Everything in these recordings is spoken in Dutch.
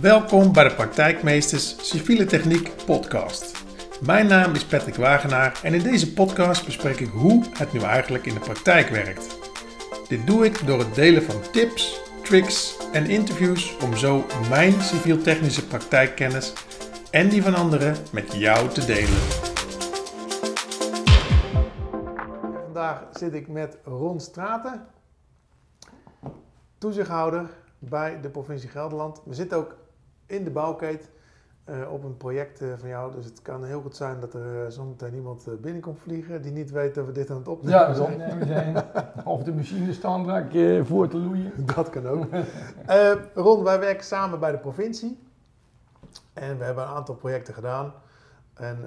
Welkom bij de Praktijkmeesters Civiele Techniek podcast. Mijn naam is Patrick Wagenaar en in deze podcast bespreek ik hoe het nu eigenlijk in de praktijk werkt. Dit doe ik door het delen van tips, tricks en interviews om zo mijn civiel-technische praktijkkennis en die van anderen met jou te delen. Vandaag zit ik met Ron Straten, toezichthouder bij de provincie Gelderland. We zitten ook in de bouwkeet uh, op een project uh, van jou. Dus het kan heel goed zijn dat er uh, zometeen iemand binnenkomt vliegen die niet weet dat we dit aan het opnemen ja, zijn. Zijn. of de machine staan daar voor te loeien. Dat kan ook. Ron, wij werken samen bij de provincie. En we hebben een aantal projecten gedaan. En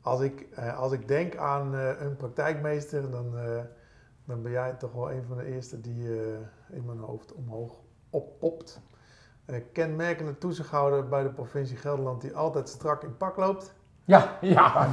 als, ik, als ik denk aan een praktijkmeester, dan, dan ben jij toch wel een van de eerste die in mijn hoofd omhoog oppopt. Kenmerkende toezichthouder bij de provincie Gelderland die altijd strak in pak loopt. Ja, ja.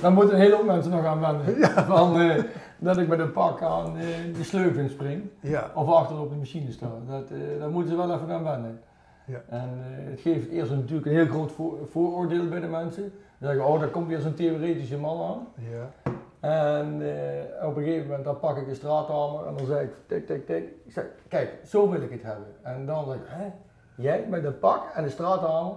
Daar moeten een hele hoop mensen nog aan wennen. Ja. Van, uh, dat ik met een pak aan uh, de sleuf in spring. Ja. Of achter op de machine sta. Dat, uh, daar moeten ze wel even aan wennen. Ja. En het geeft eerst natuurlijk een heel groot voor, vooroordeel bij de mensen. Dan zeggen, oh, daar komt weer zo'n theoretische man aan. Ja. En uh, op een gegeven moment dan pak ik de straathamer en dan zeg ik tik, tik, tik. Ik zeg, kijk, zo wil ik het hebben. En dan zeg ik, hè, jij met een pak en de straathamer.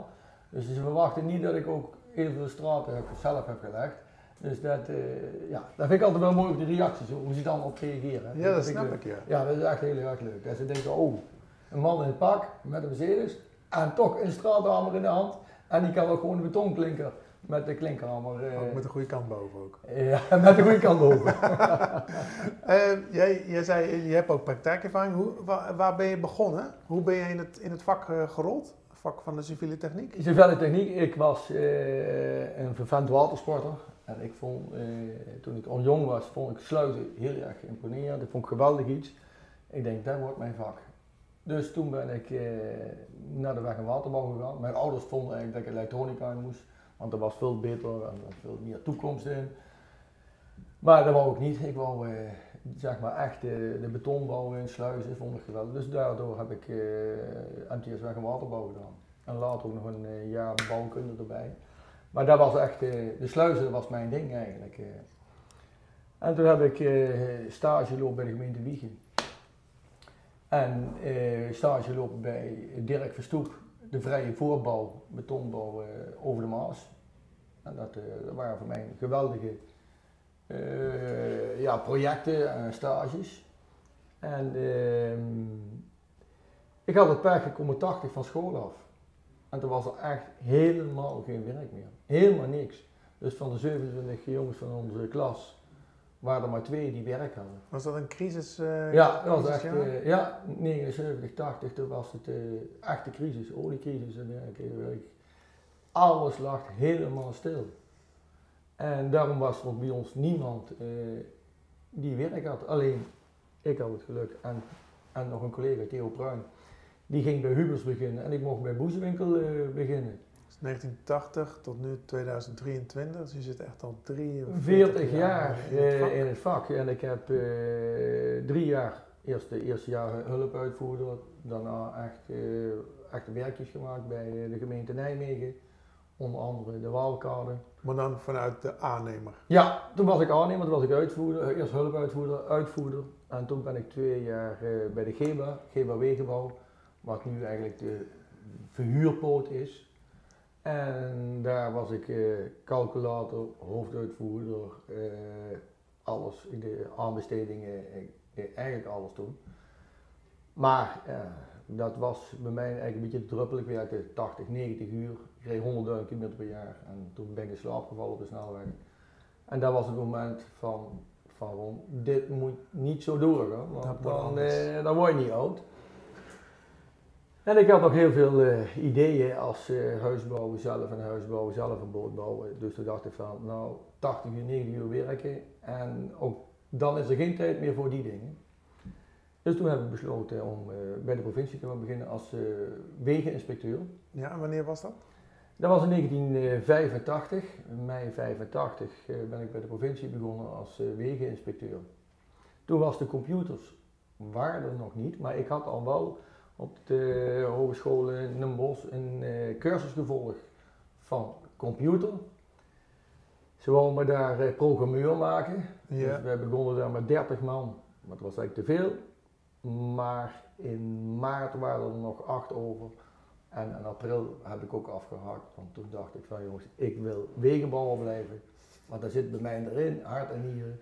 Dus ze verwachten niet dat ik ook heel veel straten heb, zelf heb gelegd. Dus dat, uh, ja, dat vind ik altijd wel mooi op de reacties, hoe ze dan op reageren. Ja, dat, snap ik, ja. Ja, dat is echt heel erg leuk. En ze denken, oh, een man in het pak met een Mercedes en toch een straathamer in de hand. En die kan ook gewoon een betonklinker met de klinkerhammer. Uh, ook met de goede kant boven ook. Ja, met de goede kant boven. uh, jij, jij zei, je hebt ook praktijkervaring. Hoe, waar, waar, ben je begonnen? Hoe ben je in het, in het vak uh, gerold? vak van de civiele techniek? Civiele techniek, ik was een vervent watersporter. En ik vond, toen ik al jong was, vond ik sluiten heel erg imponerend. Ik vond het geweldig iets. Ik denk, dat wordt mijn vak. Dus toen ben ik naar de weg en waterbouw gegaan. Mijn ouders vonden eigenlijk dat ik elektronica moest. Want er was veel beter en veel meer toekomst in. Maar dat wou ik niet. Ik wou uh, zeg maar echt de, de betonbouw in sluizen, vond ik geweldig. Dus daardoor heb ik uh, MTS Weg en Waterbouw gedaan. En later ook nog een uh, jaar bouwkunde erbij. Maar dat was echt, de sluizen was mijn ding eigenlijk. En toen heb ik stage gelopen bij de gemeente Wiegen. En stage gelopen bij Dirk Verstoep, de vrije voorbouw, betonbouw over de Maas. En dat, uh, dat waren voor mij geweldige uh, ja, projecten en stages. En uh, ik had het per keer 80 van school af. En toen was er echt helemaal geen werk meer. Helemaal niks. Dus van de 27 jongens van onze klas waren er maar twee die werk hadden. Was dat een crisis? Uh, ja, dat was echt, uh, ja, 79, 80, toen was het uh, echt de crisis, oliecrisis en dergelijke alles lag helemaal stil. En daarom was er bij ons niemand die werk had. Alleen ik had het geluk en, en nog een collega, Theo Pruin. Die ging bij Hubers beginnen en ik mocht bij Boezewinkel beginnen. 1980 tot nu 2023, dus je zit echt al 43 40 jaar, in, het uh, in, het vak. En ik heb drie jaar, eerst de eerste jaar hulpuitvoerder, daarna echt, echt werkjes gemaakt bij de gemeente Nijmegen onder andere de Waalkade. Maar dan vanuit de aannemer? Ja, toen was ik aannemer, toen was ik uitvoerder, eh, eerst hulpuitvoerder, uitvoerder. En toen ben ik twee jaar uh, bij de GEBA, GEBA Wegenbouw, wat nu eigenlijk de verhuurpoot is. En daar was ik uh, calculator, hoofduitvoerder, alles in de aanbestedingen, eigenlijk alles toen. Maar dat was bij mij eigenlijk een beetje druppelig. Ik werkte 80, 90 uur. Ik reed 100.000 kilometer per jaar. En toen ben ik in slaap gevallen op de snelweg. En dat was het moment van, van dit moet niet zo doorgaan. Want dan, eh, dan word je niet oud. En ik had nog heel veel uh, ideeën als uh, huisbouwen zelf en huisbouwen zelf een boot bouwen. Dus toen dacht ik van, nou, 80 uur, 90 uur werken. En ook dan is er geen tijd meer voor die dingen. Dus toen hebben we besloten om uh, bij de provincie te gaan beginnen als wegeninspecteur. Ja, en wanneer was dat? Dat was in 1985, mei 85 uh, ben ik bij de provincie begonnen als wegeninspecteur. Toen was de computers, waren er nog niet, maar ik had al wel op de hogeschool in Den Bosch een eh, cursus gevolgd van computer. Ze wilden me daar eh, programmeur maken. Ja. Dus wij begonnen daar met 30 man, maar dat was eigenlijk te veel. Maar in maart waren er nog acht over. En in april heb ik ook afgehaakt, want toen dacht ik van jongens, ik wil wegenbouwer blijven. Want dat zit bij mij erin, hart en nieren.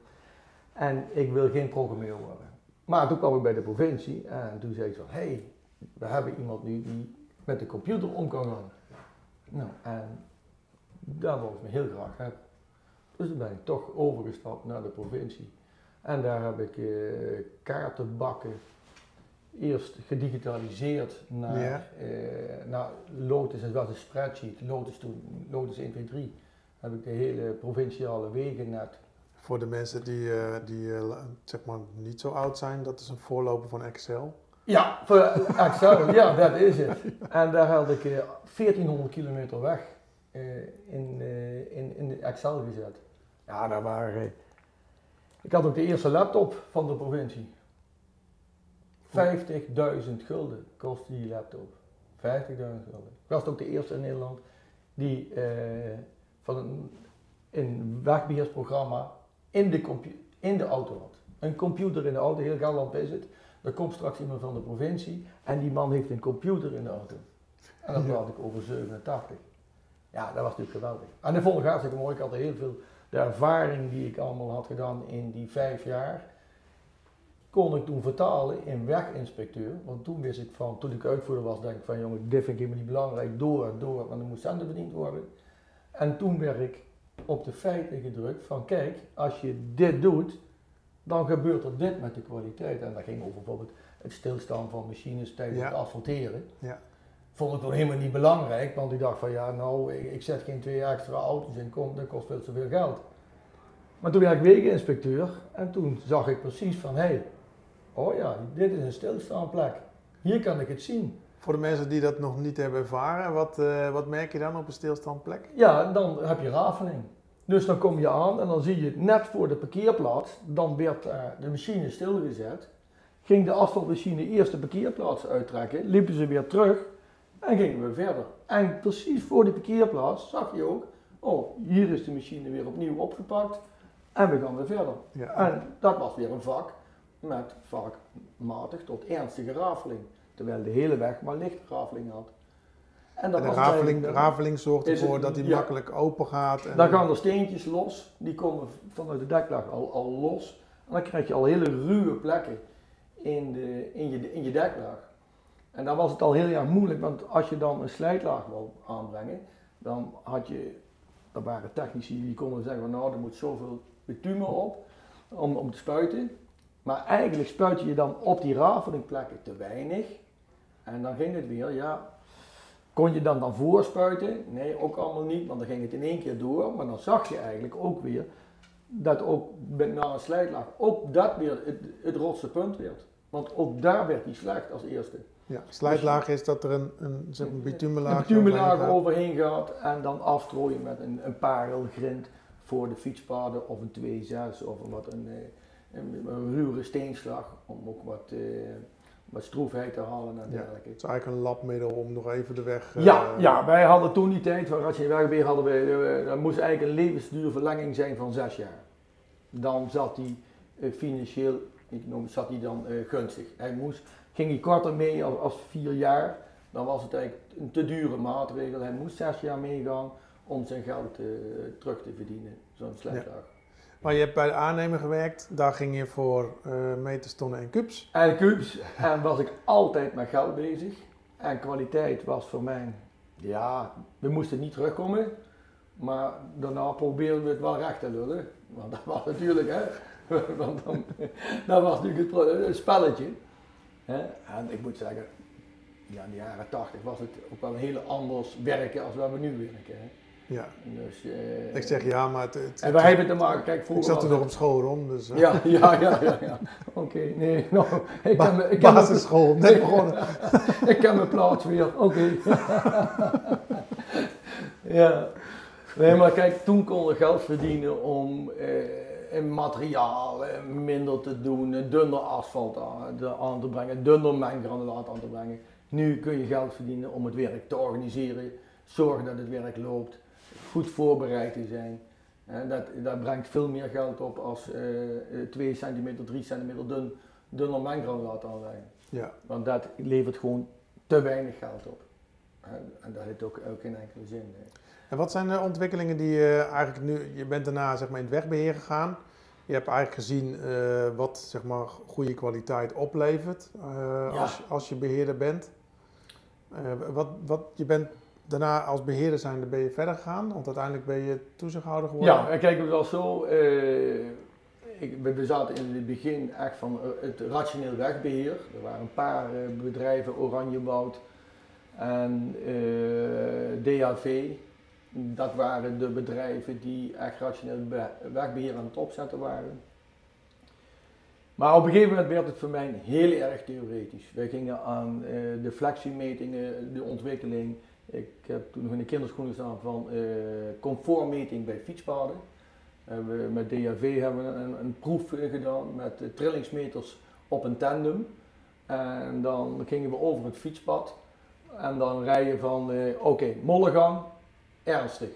En ik wil geen programmeur worden. Maar toen kwam ik bij de provincie en toen zei ik van, hé, hey, we hebben iemand nu die met de computer om kan gaan. Nou, en daar wou ik me heel graag hebben. Dus toen ben ik toch overgestapt naar de provincie. En daar heb ik eh, kaartenbakken eerst gedigitaliseerd naar, Ja. naar Lotus, het was een spreadsheet, Lotus toen, Lotus 1, 2, 3. Heb ik de hele provinciale wegennet. Voor de mensen die, eh, die zeg maar niet zo oud zijn, dat is een voorloper van Excel. Ja, voor Excel, ja, dat is het. En daar had ik eh, 1400 kilometer weg eh, in, eh, in, in de Excel gezet. Ja, daar waren... eh, ik had ook de eerste laptop van de provincie. 50.000 gulden kostte die laptop. 50.000 gulden. Ik was ook de eerste in Nederland die eh, van een, een wegbeheersprogramma in de, in de auto had. Een computer in de auto, heel Gelderland is het. Er komt straks iemand van de provincie en die man heeft een computer in de auto. En dat Ja. praat ik over 87. Ja, dat was natuurlijk geweldig. En dat vond ik hartstikke mooi. Ik had heel veel, de ervaring die ik allemaal had gedaan in die vijf jaar, kon ik toen vertalen in weginspecteur. Want toen wist ik van, toen ik uitvoerder was, denk ik van jongen, dit vind ik helemaal niet belangrijk, door, door, want er moet centen verdiend worden. En toen werd ik op de feiten gedrukt van kijk, als je dit doet, dan gebeurt er dit met de kwaliteit. En dat ging over bijvoorbeeld het stilstaan van machines tijdens Ja. het asfalteren. Ja. Vond ik toen helemaal niet belangrijk, want ik dacht van ja, nou, ik, ik zet geen twee extra auto's in, kom, dat kost veel te veel geld. Maar toen werd ik wegeninspecteur en toen zag ik precies van hé, hey, oh ja, dit is een stilstaanplek. Hier kan ik het zien. Voor de mensen die dat nog niet hebben ervaren, wat, eh, wat merk je dan op een stilstandplek? Ja, dan heb je rafeling. Dus dan kom je aan en dan zie je net voor de parkeerplaats, dan werd eh, de machine stilgezet. Ging de asfaltmachine eerst de parkeerplaats uittrekken, liepen ze weer terug en gingen we verder. En precies voor die parkeerplaats zag je ook, oh, hier is de machine weer opnieuw opgepakt en we gaan weer verder. Ja. En dat was weer een vak met vaak matig tot ernstige rafeling. Terwijl de hele weg maar lichte rafeling had. En de rafeling, rafeling zorgt het- ervoor dat hij ja. makkelijk open gaat. En, dan gaan er steentjes los, die komen vanuit de deklaag al, al los. En dan krijg je al hele ruwe plekken in, de, in, je, in je deklaag. En dan was het al heel erg moeilijk, want als je dan een slijtlaag wil aanbrengen, dan had je, er waren technici die konden zeggen van nou, er moet zoveel bitumen op om, om te spuiten. Maar eigenlijk spuit je dan op die rafelingplekken te weinig. En dan ging het weer, ja, kon je dan dan voorspuiten? Nee, ook allemaal niet, want dan ging het in één keer door. Maar dan zag je eigenlijk ook weer dat ook met, na een slijtlaag ook dat weer het, het rotste punt werd. Want ook daar werd hij slecht als eerste. ja, slijtlaag is dat er een, een, zeg Een bitumenlaag bitumenlaag overheen gaat en dan afstrooien met een, een parelgrind voor de fietspaden of een 2-6 of een, wat een, eh, een, een ruwere steenslag om ook wat, eh, wat stroefheid te halen en Ja. dergelijke. Het is eigenlijk een labmiddel om nog even de weg... eh, Ja, ja, wij hadden toen die tijd, waar als je wegbeheer hadden we, dat moest eigenlijk een levensduurverlenging zijn van zes jaar. Dan zat hij eh, financieel, economisch zat hij dan eh, gunstig. Hij moest, ging hij korter mee als, als vier jaar, dan was het eigenlijk een te dure maatregel. Hij moest zes jaar meegaan om zijn geld eh, terug te verdienen, zo'n slechtdag. Maar je hebt bij de aannemer gewerkt, daar ging je voor tonnen en kubus. En kubus, en was ik altijd met geld bezig. En kwaliteit was voor mij, ja, we moesten niet terugkomen. Maar daarna probeerden we het wel recht te lullen. Want dat was natuurlijk, hè. Want dan, dat was natuurlijk het spelletje. Hè? En ik moet zeggen, ja, in de jaren tachtig was het ook wel een heel anders werken als waar we nu werken. Hè? Ja. Dus, eh, Ik zeg ja, maar het... het- En wij hebben te maken, kijk, ik vroeger zat toen nog op school rond, dus... eh, Ja, ja, ja, ja. ja. Oké, nee, nou, ik ba- me- ik basisschool, net begonnen. ik heb mijn plaats weer, oké. ja. Nee, maar kijk, toen kon je geld verdienen om, eh, materiaal minder te doen, dunner asfalt aan, te brengen, dunner menggranulaat aan te brengen. Nu kun je geld verdienen om het werk te organiseren, zorgen dat het werk loopt, goed voorbereid te zijn. En dat, dat brengt veel meer geld op als eh 2 centimeter, 3 centimeter dun, dunner menggranulaat aanleggen. Ja. Want dat levert gewoon te weinig geld op. En, en dat heeft ook, ook geen enkele zin. nee. En wat zijn de ontwikkelingen die je eigenlijk nu, je bent daarna zeg maar in het wegbeheer gegaan. Je hebt eigenlijk gezien eh, wat zeg maar goede kwaliteit oplevert eh, Ja. als, als je beheerder bent. Eh, wat, wat, je bent daarna als beheerder zijnde ben je verder gegaan, want uiteindelijk ben je toezichthouder geworden. Ja, en kijk, het was zo. eh, ik, we zaten in het begin echt van eh, het rationeel wegbeheer. Er waren een paar eh, bedrijven, Oranjewoud en eh, DHV. Dat waren de bedrijven die echt rationeel be- wegbeheer aan het opzetten waren. Maar op een gegeven moment werd het voor mij heel erg theoretisch. Wij gingen aan de flexiemetingen, de ontwikkeling. Ik heb toen nog in de kinderschoenen staan van eh, comfortmeting bij fietspaden. We met DHV hebben we een, een proef gedaan met trillingsmeters op een tandem. En dan gingen we over het fietspad. En dan rijden van, eh, oké, mollengang, ernstig.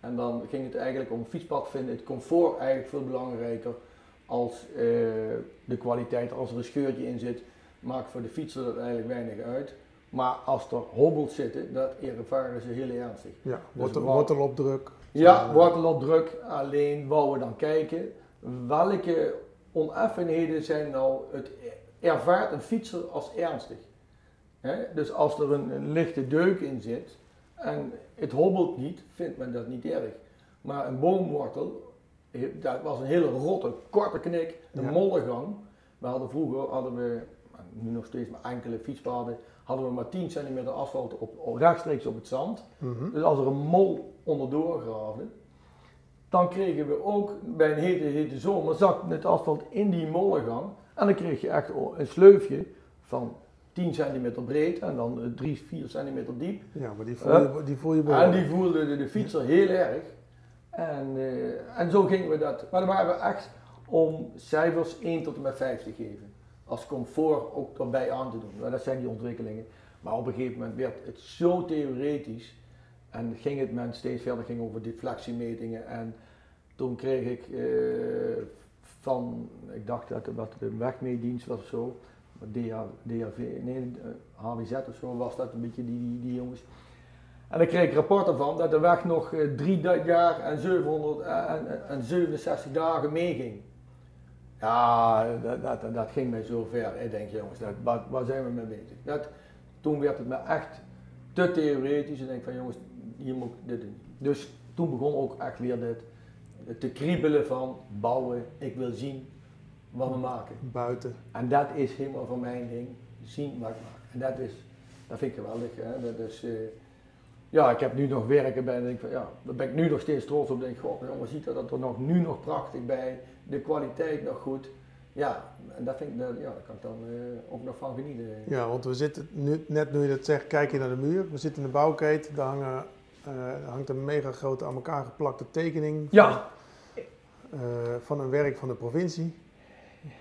En dan ging het eigenlijk om fietspad vinden, het comfort eigenlijk veel belangrijker als eh, de kwaliteit. Als er een scheurtje in zit, maakt voor de fietser dat eigenlijk weinig uit. Maar als er hobbels zitten, dat ervaren ze heel ernstig. Ja, wortel, wat- wortelopdruk. Ja, Zo, wortel op druk. Alleen wouden we dan kijken welke oneffenheden zijn nou, het ervaart een fietser als ernstig. Dus als er een, een lichte deuk in zit en het hobbelt niet, vindt men dat niet erg. Maar een boomwortel, eh, dat was een hele rotte, korte knik, een Ja. mollengang. We hadden vroeger, hadden we, nu nog steeds maar enkele fietspaden, hadden we maar 10 centimeter asfalt op, rechtstreeks op het zand. Mhm. Dus als er een mol onderdoor graafde, dan kregen we ook bij een hete, hete zomer, zakte het asfalt in die mollengang. En dan kreeg je echt een sleufje van 10 centimeter breed en dan eh, 3, 4 centimeter diep. Ja, maar die voel je, die voel je En die voelde de, de fietser heel erg. En, eh, en zo gingen we dat. Maar dan waren we echt om cijfers 1 tot en met 5 te geven. Als comfort ook erbij aan te doen. Dat zijn die ontwikkelingen. Maar op een gegeven moment werd het zo theoretisch. En ging het men steeds verder ging over deflectiemetingen. En toen kreeg ik eh, van, ik dacht dat het de wegmeedienst was of zo. DHV, nee, eh, HWZ of zo was dat een beetje die, die, jongens. En dan kreeg ik rapporten van dat de weg nog eh, drie da- jaar en, 700, eh, en, en- en 67 dagen meeging. Ja, dat, dat, dat ging mij zo ver. Ik denk, jongens, dat, waar, waar zijn we mee bezig? Dat, toen werd het me echt te theoretisch. En ik denk van, jongens, hier moet ik dit doen. Dus toen begon ook echt weer dit te kriebelen van bouwen. Ik wil zien wat we maken. Buiten. En dat is helemaal van mijn ding. Zien wat ik maak. En dat is, dat vind ik geweldig. Hè? Dat is, eh, ja, ik heb nu nog werken bij en denk van ja, daar ben ik nu nog steeds trots op. Denk, god jongen, ziet dat dat er nog, nu nog prachtig bij. De kwaliteit nog goed. Ja, en dat vind ik, dat, ja, daar kan ik dan eh, ook nog van genieten. Ja, want we zitten nu, net nu je dat zegt, kijk je naar de muur. We zitten in de bouwketen, daar, hangen, eh, daar hangt een mega grote aan elkaar geplakte tekening Ja, eh, van een werk van de provincie.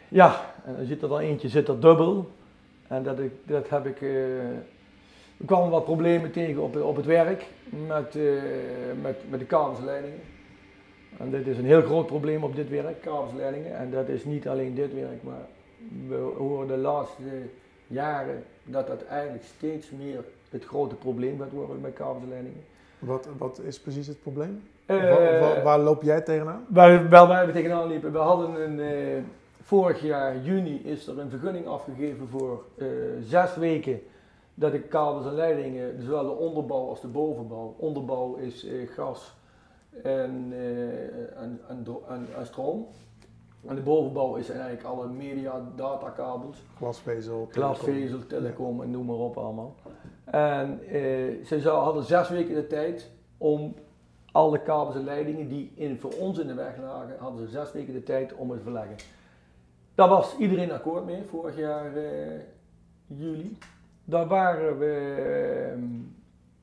ja, en dan zit er dan eentje zit er dubbel. En dat, ik, dat heb ik. er kwamen wat problemen tegen op, op het werk met, met, met de kabelsleidingen. En dit is een heel groot probleem op dit werk, kabelsleidingen. En dat is niet alleen dit werk, maar we horen de laatste jaren dat dat eigenlijk steeds meer het grote probleem gaat worden met kabelsleidingen. Wat, wat is precies het probleem? Eh, Wa- wa- waar loop jij tegenaan? Waar, wel waar we tegenaan liepen, we hadden een, eh, vorig jaar juni is er een vergunning afgegeven voor eh, zes weken dat de kabels en leidingen, zowel de onderbouw als de bovenbouw, onderbouw is gas en, eh, en, en, dro- en- en stroom. En de bovenbouw is eigenlijk alle media, datakabels. Glasvezel, Glasvezel, telecom en noem maar op allemaal. En eh, ze zou, hadden zes weken de tijd om alle kabels en leidingen die in, voor ons in de weg lagen, hadden ze zes weken de tijd om het te verleggen. Daar was iedereen akkoord mee, vorig jaar eh, juli. Daar waren we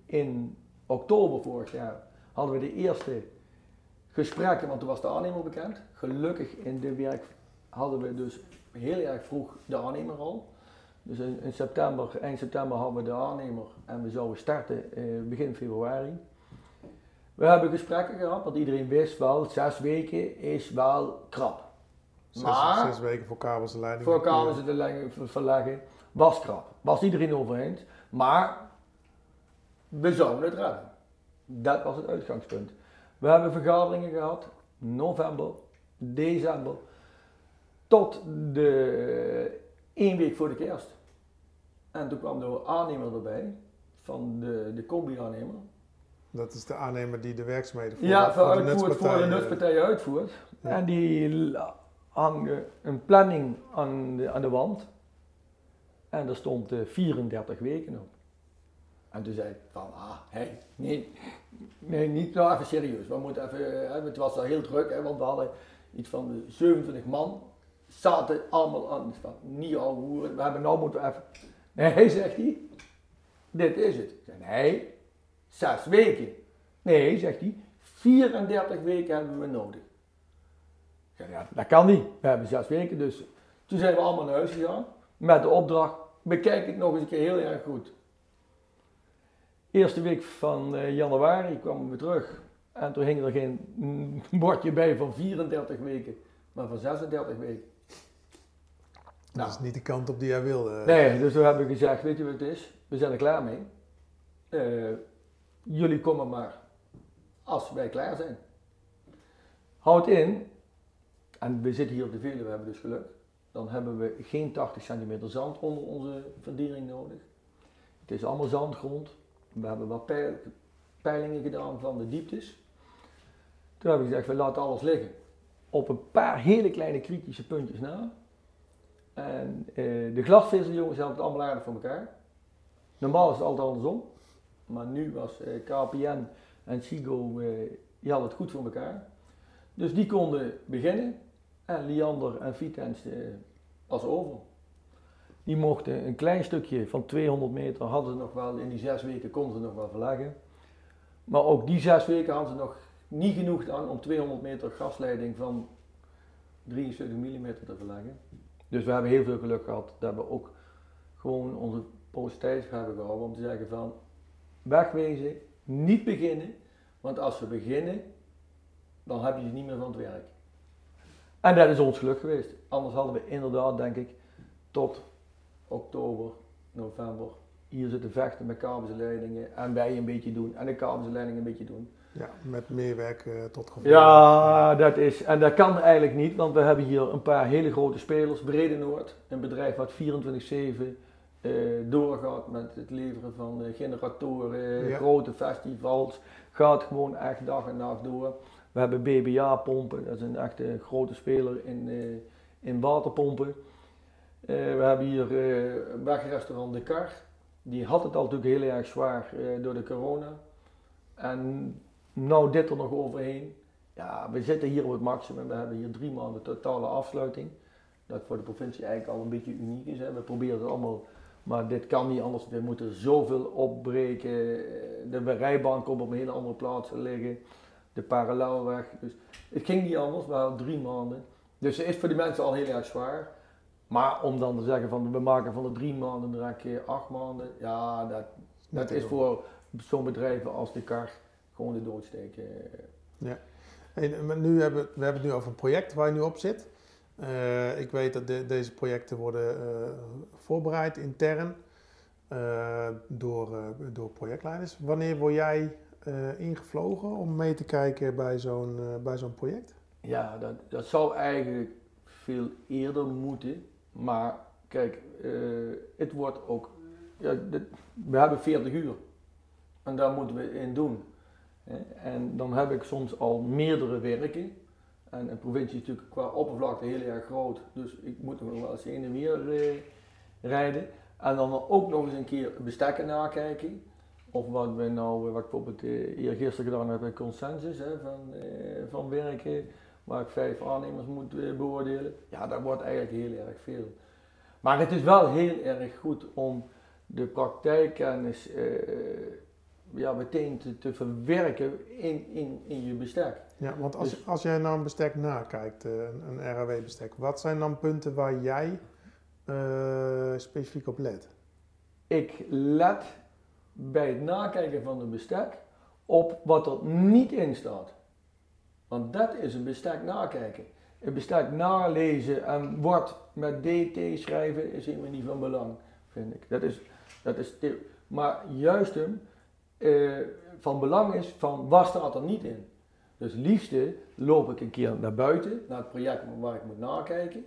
eh, in oktober vorig jaar, hadden we de eerste gesprekken, want toen was de aannemer bekend. Gelukkig in dit werk hadden we dus heel erg vroeg de aannemer al. Dus in, in september, eind september hadden we de aannemer en we zouden starten eh, begin februari. We hebben gesprekken gehad, want iedereen wist wel, zes weken is wel krap. Zes, Maar- zes weken voor kabels en leidingen. Voor te leggen- ver- verleggen, was krap. Was iedereen over eens. Maar we zouden het redden. Dat was het uitgangspunt. We hebben vergaderingen gehad, november, december, tot de één week voor de kerst. En toen kwam de aannemer erbij, van de, de combi-aannemer. Dat is de aannemer die de werkzaamheden voor, Ja, voor voor, de voor de eh, nutspartij uitvoert. Ja. En die hangde een planning aan de, aan de wand. En er stond eh, 34 weken op. En toen zei ik van, ah, hé, nee, nee, niet nou even serieus. We moeten even, het was al heel druk, hè, want we hadden iets van 27 man. Zaten allemaal aan, van, niet al hoeren. We hebben nou moeten even, nee, zegt hij, dit is het. Zei, nee, zes weken. Nee, zegt hij, 34 weken hebben we nodig. Ik zei, ja, dat kan niet. We hebben zes weken, dus toen zijn we allemaal naar huis gegaan. Met de opdracht, bekijk het nog eens een keer heel erg goed. Eerste week van eh, januari kwamen we terug. En toen hing er geen bordje bij van 34 weken, maar van 36 weken. Dat is niet de kant op die jij wilde. Nou. Nee, dus toen hebben we gezegd, weet je wat het is? We zijn er klaar mee. Eh, jullie komen maar als wij klaar zijn. Houd in, en we zitten hier op de Veluwe, we hebben dus geluk. Dan hebben we geen 80 centimeter zand onder onze verdiening nodig. Het is allemaal zandgrond. We hebben wat peil- peilingen gedaan van de dieptes. Toen hebben we gezegd, we laten alles liggen. Op een paar hele kleine kritische puntjes na. En eh, de glasvezeljongens hebben het allemaal aardig voor elkaar. Normaal is het altijd andersom. Maar nu was eh, KPN en Sigo, eh, die hadden het goed voor elkaar. Dus die konden beginnen. En Liander en Vitens eh, was over. Die mochten een klein stukje van 200 meter, hadden ze nog wel, in die zes weken konden ze nog wel verleggen. Maar ook die zes weken hadden ze nog niet genoeg aan om 200 meter gasleiding van 73 mm te verleggen. Dus we hebben heel veel geluk gehad dat we ook gewoon onze tijd hebben gehouden om te zeggen van wegwezen, niet beginnen, want als we beginnen, dan heb je ze niet meer van het werk. En dat is ons geluk geweest. Anders hadden we inderdaad, denk ik, tot oktober, november hier zitten vechten met kabels en leidingen en wij een beetje doen en de kabels en leidingen een beetje doen. Ja, met meer werk eh, tot gevolg. Ja, dat is. En dat kan eigenlijk niet, want we hebben hier een paar hele grote spelers. Brede Noord, een bedrijf wat 24-7 eh, doorgaat met het leveren van eh, generatoren, Ja. grote festivals. Gaat gewoon echt dag en nacht door. We hebben BBA-pompen, dat is een echte grote speler in, eh, in waterpompen. Eh, we hebben hier eh, wegrestaurant De Kar. Die had het al natuurlijk heel erg zwaar eh, door de corona. En nou dit er nog overheen. Ja, we zitten hier op het maximum. We hebben hier drie maanden totale afsluiting. Dat voor de provincie eigenlijk al een beetje uniek is. Hè. We proberen het allemaal, maar dit kan niet anders. We moeten zoveel opbreken. De rijbaan komt op een hele andere plaats liggen. De parallelweg. Dus het ging niet anders. We hadden drie maanden. Dus het is voor die mensen al heel erg zwaar. Maar om dan te zeggen van we maken van de drie maanden direct eh, acht maanden. Ja, dat, dat is voor zo'n bedrijven als de kar gewoon de doodsteek. eh. En, nu hebben, we hebben het nu over een project waar je nu op zit. Eh, ik weet dat de- deze projecten worden eh, voorbereid intern eh, door, door projectleiders. Wanneer word jij ingevlogen om mee te kijken bij zo'n bij zo'n project? Ja, dat, dat zou eigenlijk veel eerder moeten. Maar kijk, eh, het wordt ook. Ja, we hebben 40 uur. En daar moeten we in doen. En dan heb ik soms al meerdere werken. En een provincie is natuurlijk qua oppervlakte heel erg groot. Dus ik moet nog wel eens heen en weer eh, rijden. En dan ook nog eens een keer bestekken nakijken. Of wat we nou, wat ik bijvoorbeeld eh, eergisteren gedaan heb, een consensus hè, van, eh, van werken waar ik vijf aannemers moet beoordelen. Ja, dat wordt eigenlijk heel erg veel. Maar het is wel heel erg goed om de praktijkkennis eh, ja, meteen te, te verwerken in, in, in je bestek. Ja, want als, Dus- als jij naar een bestek nakijkt, eh, een, een RAW-bestek, wat zijn dan punten waar jij eh, specifiek op let? Ik let bij het nakijken van een bestek op wat er niet in staat. Want dat is een bestek nakijken. Een bestek nalezen en woord met DT schrijven is helemaal niet van belang, vind ik. Dat is, dat is maar juist hem eh, van belang is van wat staat er niet in. Dus liefste loop ik een keer naar buiten, naar het project waar ik moet nakijken.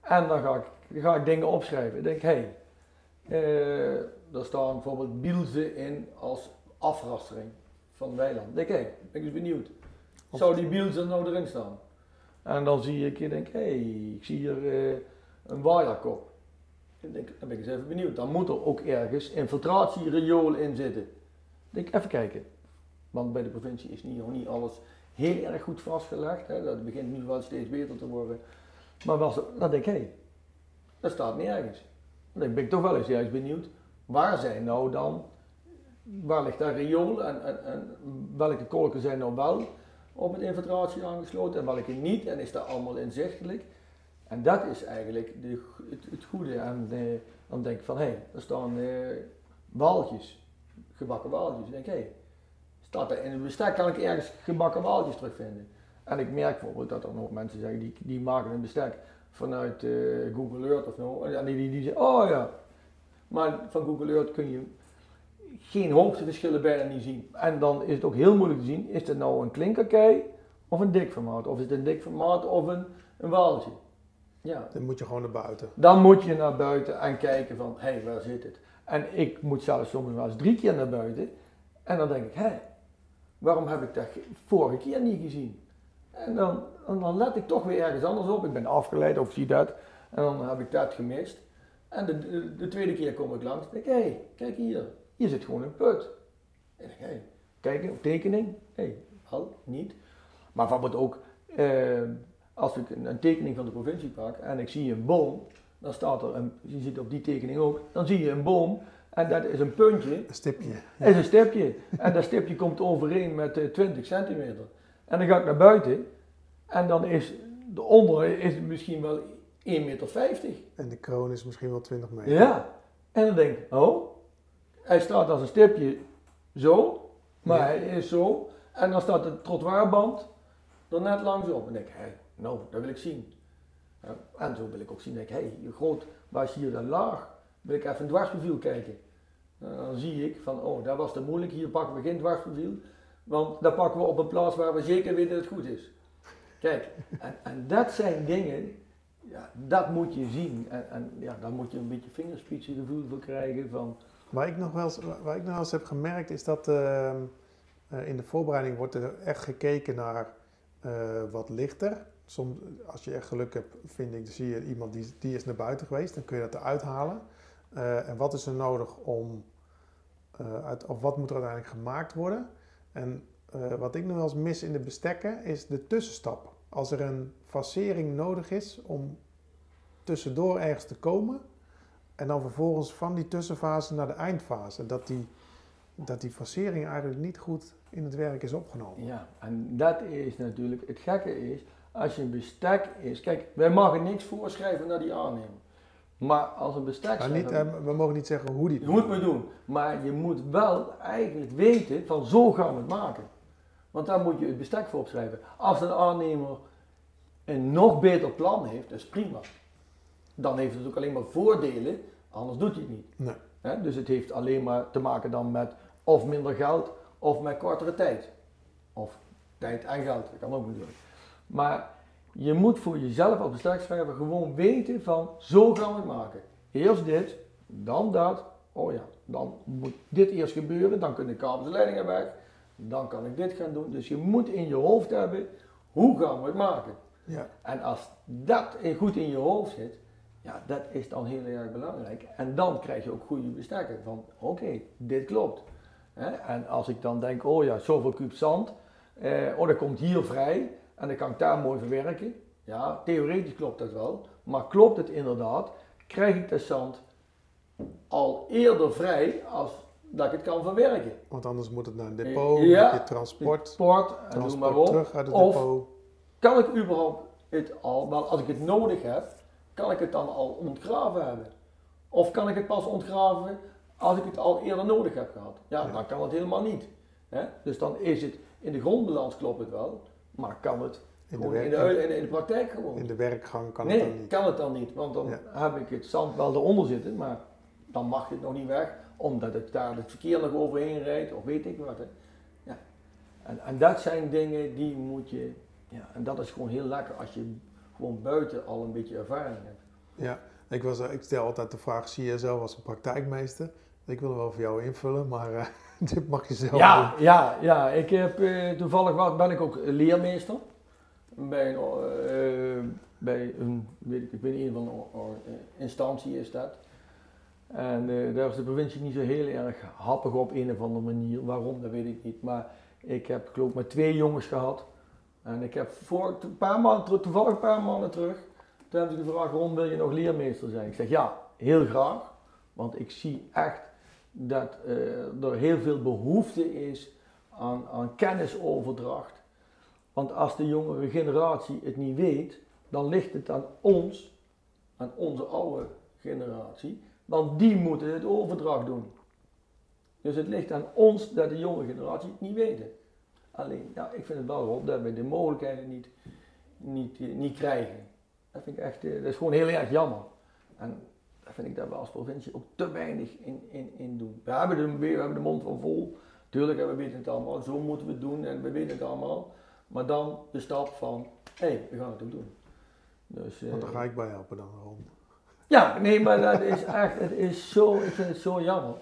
En dan ga ik, ga ik dingen opschrijven. Ik denk, hé, hey, eh, er staan bijvoorbeeld bielzen in als afrastering van weiland. Ik denk, hé, hey, ben ik eens benieuwd. Zou die bielzen nou erin staan? En dan zie ik, ik denk, hé, hey, ik zie hier eh, een waaierkop. Ik denk, dan ben ik eens even benieuwd. Dan moet er ook ergens infiltratieriool in zitten. Ik denk, even kijken. Want bij de provincie is niet, nog niet alles heel erg goed vastgelegd. Hè. Dat begint nu wel steeds beter te worden. Maar was, dan denk ik, hé, hey, dat staat nergens. Dan ben ik toch wel eens juist benieuwd, waar zijn nou dan, waar ligt daar riool en, en, en welke kolken zijn nou wel op een infiltratie aangesloten en welke niet en is dat allemaal inzichtelijk. En dat is eigenlijk de, het, het goede. En dan denk ik van, hé, hey, er staan eh, waaltjes, gebakken waaltjes. Ik denk, hé, hey, staat er in een bestek kan ik ergens gebakken waaltjes terugvinden. En ik merk bijvoorbeeld dat er nog mensen zeggen, die, die maken een bestek vanuit eh, Google Earth of zo. En die, die, die zeggen, oh ja. Maar van Google Earth kun je geen hoogteverschillen bijna niet zien. En dan is het ook heel moeilijk te zien, is het nou een klinkerkei of een dik formaat? Of is het een dik formaat of een, een waaltje? Ja, Dan moet je gewoon naar buiten. dan moet je naar buiten en kijken van, hé, hey, waar zit het? En ik moet zelfs soms wel eens drie keer naar buiten. En dan denk ik, hé, waarom heb ik dat ge- vorige keer niet gezien? En dan, en dan let ik toch weer ergens anders op. Ik ben afgeleid of zie dat. En dan heb ik dat gemist. En de, de, de tweede keer kom ik langs en denk ik, hé, hey, kijk hier. Hier zit gewoon een put. En ik denk, hé, hey, kijk, een tekening. Hey, wel, niet. Maar bijvoorbeeld ook, eh, als ik een, een tekening van de provincie pak en ik zie een boom, dan staat er, een, je ziet op die tekening ook, dan zie je een boom en dat is een puntje, Een stipje. is een stipje. En dat stipje komt overeen met eh, 20 centimeter. En dan ga ik naar buiten en dan is de onder is misschien wel 1,50 meter. En de kroon is misschien wel 20 meter. Ja. En dan denk ik, oh, hij staat als een stipje zo, maar Ja. hij is zo. En dan staat de trottoirband er net langs op. En denk ik, hé, nou, dat wil ik zien. En zo wil ik ook zien, denk ik, hé, hoe groot was hier dan laag? Wil ik even een dwarsprofiel kijken. Nou, dan zie ik van, oh, dat was te moeilijk, hier pakken we geen dwarsprofiel. Want dat pakken we op een plaats waar we zeker weten dat het goed is. Kijk, en, en dat zijn dingen, ja, dat moet je zien. En, en ja, daar moet je een beetje vingerspitsengevoel voor krijgen van, Waar ik nog wel eens, ik nog wel eens heb gemerkt is dat ehm, eh, in de voorbereiding wordt er echt gekeken naar eh, wat lichter. Soms, als je echt geluk hebt, vind ik, zie je iemand die, die is naar buiten geweest, dan kun je dat eruit halen. Eh, en wat is er nodig om, uit, of wat moet er uiteindelijk gemaakt worden? En wat ik nog wel eens mis in de bestekken is de tussenstap. Als er een facering nodig is om tussendoor ergens te komen, en dan vervolgens van die tussenfase naar de eindfase. Dat die, dat die facering eigenlijk niet goed in het werk is opgenomen. Ja, en dat is natuurlijk, het gekke is, als je een bestek is, kijk, wij mogen niks voorschrijven naar die aannemer. Maar als een bestek Maar niet, eh, we mogen niet zeggen hoe die je moet het doen, maar je moet wel eigenlijk weten van zo gaan we het maken. Want daar moet je het bestek voor opschrijven. Als een aannemer een nog beter plan heeft, dat is prima. Dan heeft het ook alleen maar voordelen, anders doet hij het niet. Nee. Dus het heeft alleen maar te maken dan met of minder geld of met kortere tijd. Of tijd en geld, dat kan ook natuurlijk. Maar je moet voor jezelf als bestekschrijver gewoon weten van zo gaan we het maken. Eerst dit, dan dat. Oh ja, dan moet dit eerst gebeuren, dan kunnen de kabels en leidingen weg. Dan kan ik dit gaan doen. Dus je moet in je hoofd hebben, hoe gaan we het maken? Ja. En als dat goed in je hoofd zit, ja, dat is dan heel erg belangrijk. En dan krijg je ook goede bestekken van, oké, dit klopt. En als ik dan denk, oh ja, zoveel kuub zand, eh, oh dat komt hier vrij en dan kan ik daar mooi verwerken. Ja, theoretisch klopt dat wel, maar klopt het inderdaad, krijg ik dat zand al eerder vrij als dat ik het kan verwerken. Want anders moet het naar een depot, Ja. heb je transport, Sport, en transport maar op. terug uit het Of depot. kan ik überhaupt het al, wel als ik het nodig heb, kan ik het dan al ontgraven hebben? Of kan ik het pas ontgraven als ik het al eerder nodig heb gehad? Ja, Ja. dan kan het helemaal niet. Hè? Dus dan is het, in de grondbalans klopt het wel, maar kan het In de, in, de, in, de, in de praktijk gewoon? in de werkgang kan nee, het dan niet. kan het dan niet, want dan Ja. heb ik het zand wel eronder zitten, maar dan mag het nog niet weg, omdat het daar het verkeer nog overheen rijdt, of weet ik wat. Hè. Ja. En, en dat zijn dingen die moet je, ja, en dat is gewoon heel lekker als je gewoon buiten al een beetje ervaring hebt. Ja, ik, was, ik stel altijd de vraag, zie je jezelf als een praktijkmeester? Ik wil hem wel voor jou invullen, maar eh, dit mag je zelf Ja, doen. ja, ja, ik heb eh, toevallig wat, ben ik ook leermeester bij een, eh, bij een, weet ik, ik weet niet, een van de eh, instantie is dat. En eh, daar is de provincie niet zo heel erg happig op een of andere manier. Waarom, dat weet ik niet. Maar ik heb geloof ik maar twee jongens gehad. En ik heb voor een paar maanden, toevallig een paar maanden terug, toen hebben ze gevraagd, waarom wil je nog leermeester zijn? Ik zeg ja, heel graag. Want ik zie echt dat eh, er heel veel behoefte is aan, aan kennisoverdracht. Want als de jongere generatie het niet weet, dan ligt het aan ons, aan onze oude generatie, want die moeten het overdracht doen. Dus het ligt aan ons dat de jonge generatie het niet weten. Alleen, ja, ik vind het wel rot dat we de mogelijkheden niet, niet, eh, niet krijgen. Dat vind ik echt, eh, dat is gewoon heel erg jammer. En daar vind ik dat we als provincie ook te weinig in, in, in doen. We hebben, de, we hebben de mond van vol. Tuurlijk, we weten het allemaal, zo moeten we het doen en we weten het allemaal. Maar dan de stap van, hé, hey, we gaan het ook doen. Dus, eh, Want daar ga ik bij helpen dan, Ron. ja, nee, maar dat is echt, het is zo, ik vind het zo jammer.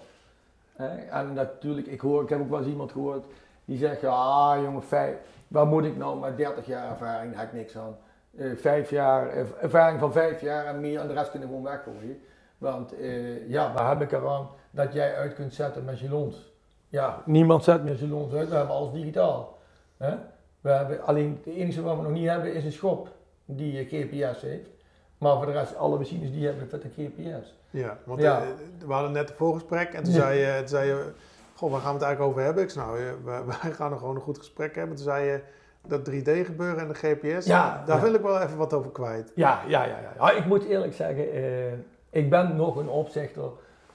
En natuurlijk, ik, hoor, ik heb ook wel eens iemand gehoord die zegt, ah jongen, vijf, waar moet ik nou met 30 jaar ervaring, daar heb ik niks aan. Eh, vijf jaar, eh, ervaring van vijf jaar en meer en de rest kunnen gewoon weggooien. Want eh, ja, waar heb ik eraan dat jij uit kunt zetten met jalons? Ja, niemand zet meer jalons uit, we hebben alles digitaal. Hè? We hebben, alleen het enige wat we nog niet hebben is een schop die GPS heeft. Maar voor de rest, alle machines die hebben met een GPS. Ja, want Ja. we hadden net een voorgesprek en toen Ja. zei je, toen zei je, goh, waar gaan we het eigenlijk over hebben? Ik zei, nou, eh, wij, gaan er gewoon een goed gesprek hebben. Toen zei je, dat 3D gebeuren en de GPS, Ja, daar ja. wil ik wel even wat over kwijt. Ja, ja, ja. ja. ja ik moet eerlijk zeggen, eh, ik ben nog een opzichter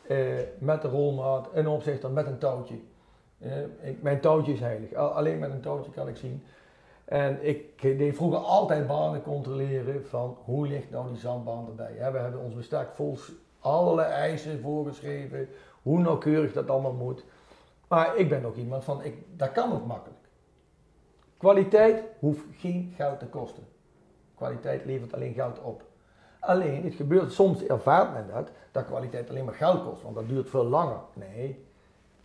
eh, met de rolmaat, een opzichter met een touwtje. Ik, mijn touwtje is heilig. Al- alleen met een touwtje kan ik zien. En ik deed vroeger altijd banen controleren van hoe ligt nou die zandbaan erbij. We hebben ons bestek vol s- allerlei eisen voorgeschreven, hoe nauwkeurig dat allemaal moet. Maar ik ben ook iemand van, ik, dat kan ook makkelijk. Kwaliteit hoeft geen geld te kosten. Kwaliteit levert alleen geld op. Alleen, het gebeurt, soms ervaart men dat, dat kwaliteit alleen maar geld kost, want dat duurt veel langer. Nee,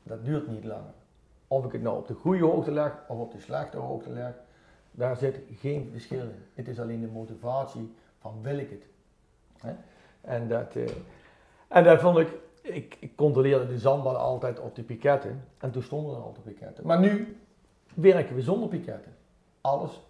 dat duurt niet langer. Of ik het nou op de goede hoogte leg of op de slechte hoogte leg, daar zit geen verschil in. Het is alleen de motivatie van wil ik het. En, dat, eh, en dat vond ik, ik, ik controleerde de zandbaan altijd op de piketten en toen stonden er altijd piketten. Maar nu werken we zonder piketten. Alles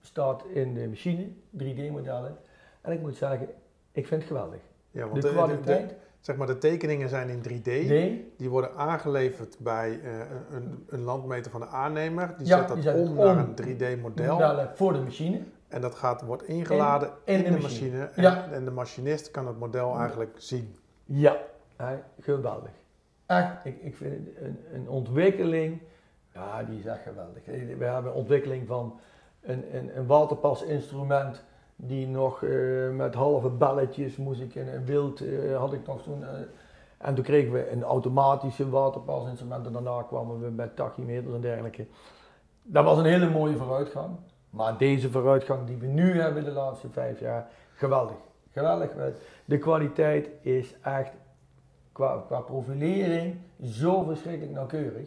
staat in de machine, 3D-modellen. En ik moet zeggen, ik vind het geweldig. Ja, want De kwaliteit, de- zeg maar, de tekeningen zijn in 3D. nee, Die worden aangeleverd bij eh, een, een landmeter van de aannemer. Die Ja, zet dat die om naar een 3D-model. modellen voor de machine. En dat gaat, wordt ingeladen In- in, in de machine. machine. En, Ja. en de machinist kan het model eigenlijk zien. Ja, geweldig. Echt, ik, ik vind een, een ontwikkeling, ja, die is echt geweldig. We hebben een ontwikkeling van een, een, een waterpasinstrument die nog eh, met halve belletjes moest ik in een wild, eh, had ik nog toen. eh, en toen kregen we een automatische waterpasinstrument en daarna kwamen we met tachymeters en dergelijke. Dat was een hele mooie vooruitgang. Maar deze vooruitgang die we nu hebben de laatste vijf jaar, geweldig. Geweldig. De kwaliteit is echt qua, qua profilering zo verschrikkelijk nauwkeurig.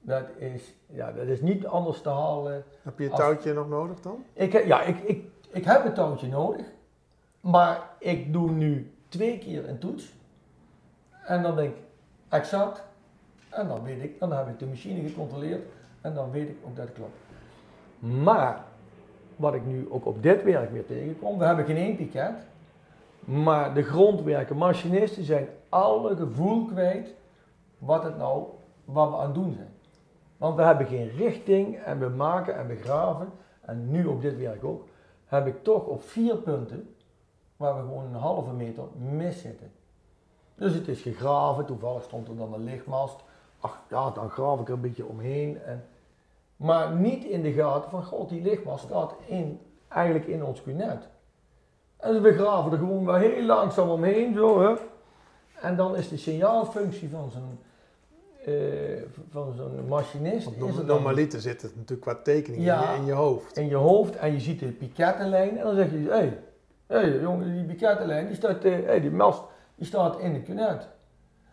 Dat is, ja, dat is niet anders te halen. Heb je het Als- touwtje nog nodig dan? Ik, ja, ik, ik, ik heb een touwtje nodig, maar ik doe nu twee keer een toets. En dan denk ik exact. En dan weet ik, dan heb ik de machine gecontroleerd en dan weet ik ook dat het klopt. Maar wat ik nu ook op dit werk weer tegenkom, we hebben geen één piket. Maar de grondwerken, machinisten zijn alle gevoel kwijt wat het nou, wat we aan het doen zijn. Want we hebben geen richting en we maken en we graven. En nu op dit werk ook, heb ik toch op vier punten waar we gewoon een halve meter mis zitten. Dus het is gegraven, toevallig stond er dan een lichtmast. Ach ja, dan graaf ik er een beetje omheen. En, maar niet in de gaten van, god, die lichtmast staat in, eigenlijk in ons kunet. En we graven er gewoon wel heel langzaam omheen, zo hè. En dan is de signaalfunctie van zo'n uh, van zo'n machinist. Want normaliter zit het natuurlijk qua tekening in, je, in, je, hoofd. In je hoofd en je ziet de pikettenlijn en dan zeg je, hé, hey, hey, jongen, die pikettenlijn, die staat, uh, hey, die mast, die staat in het kunet.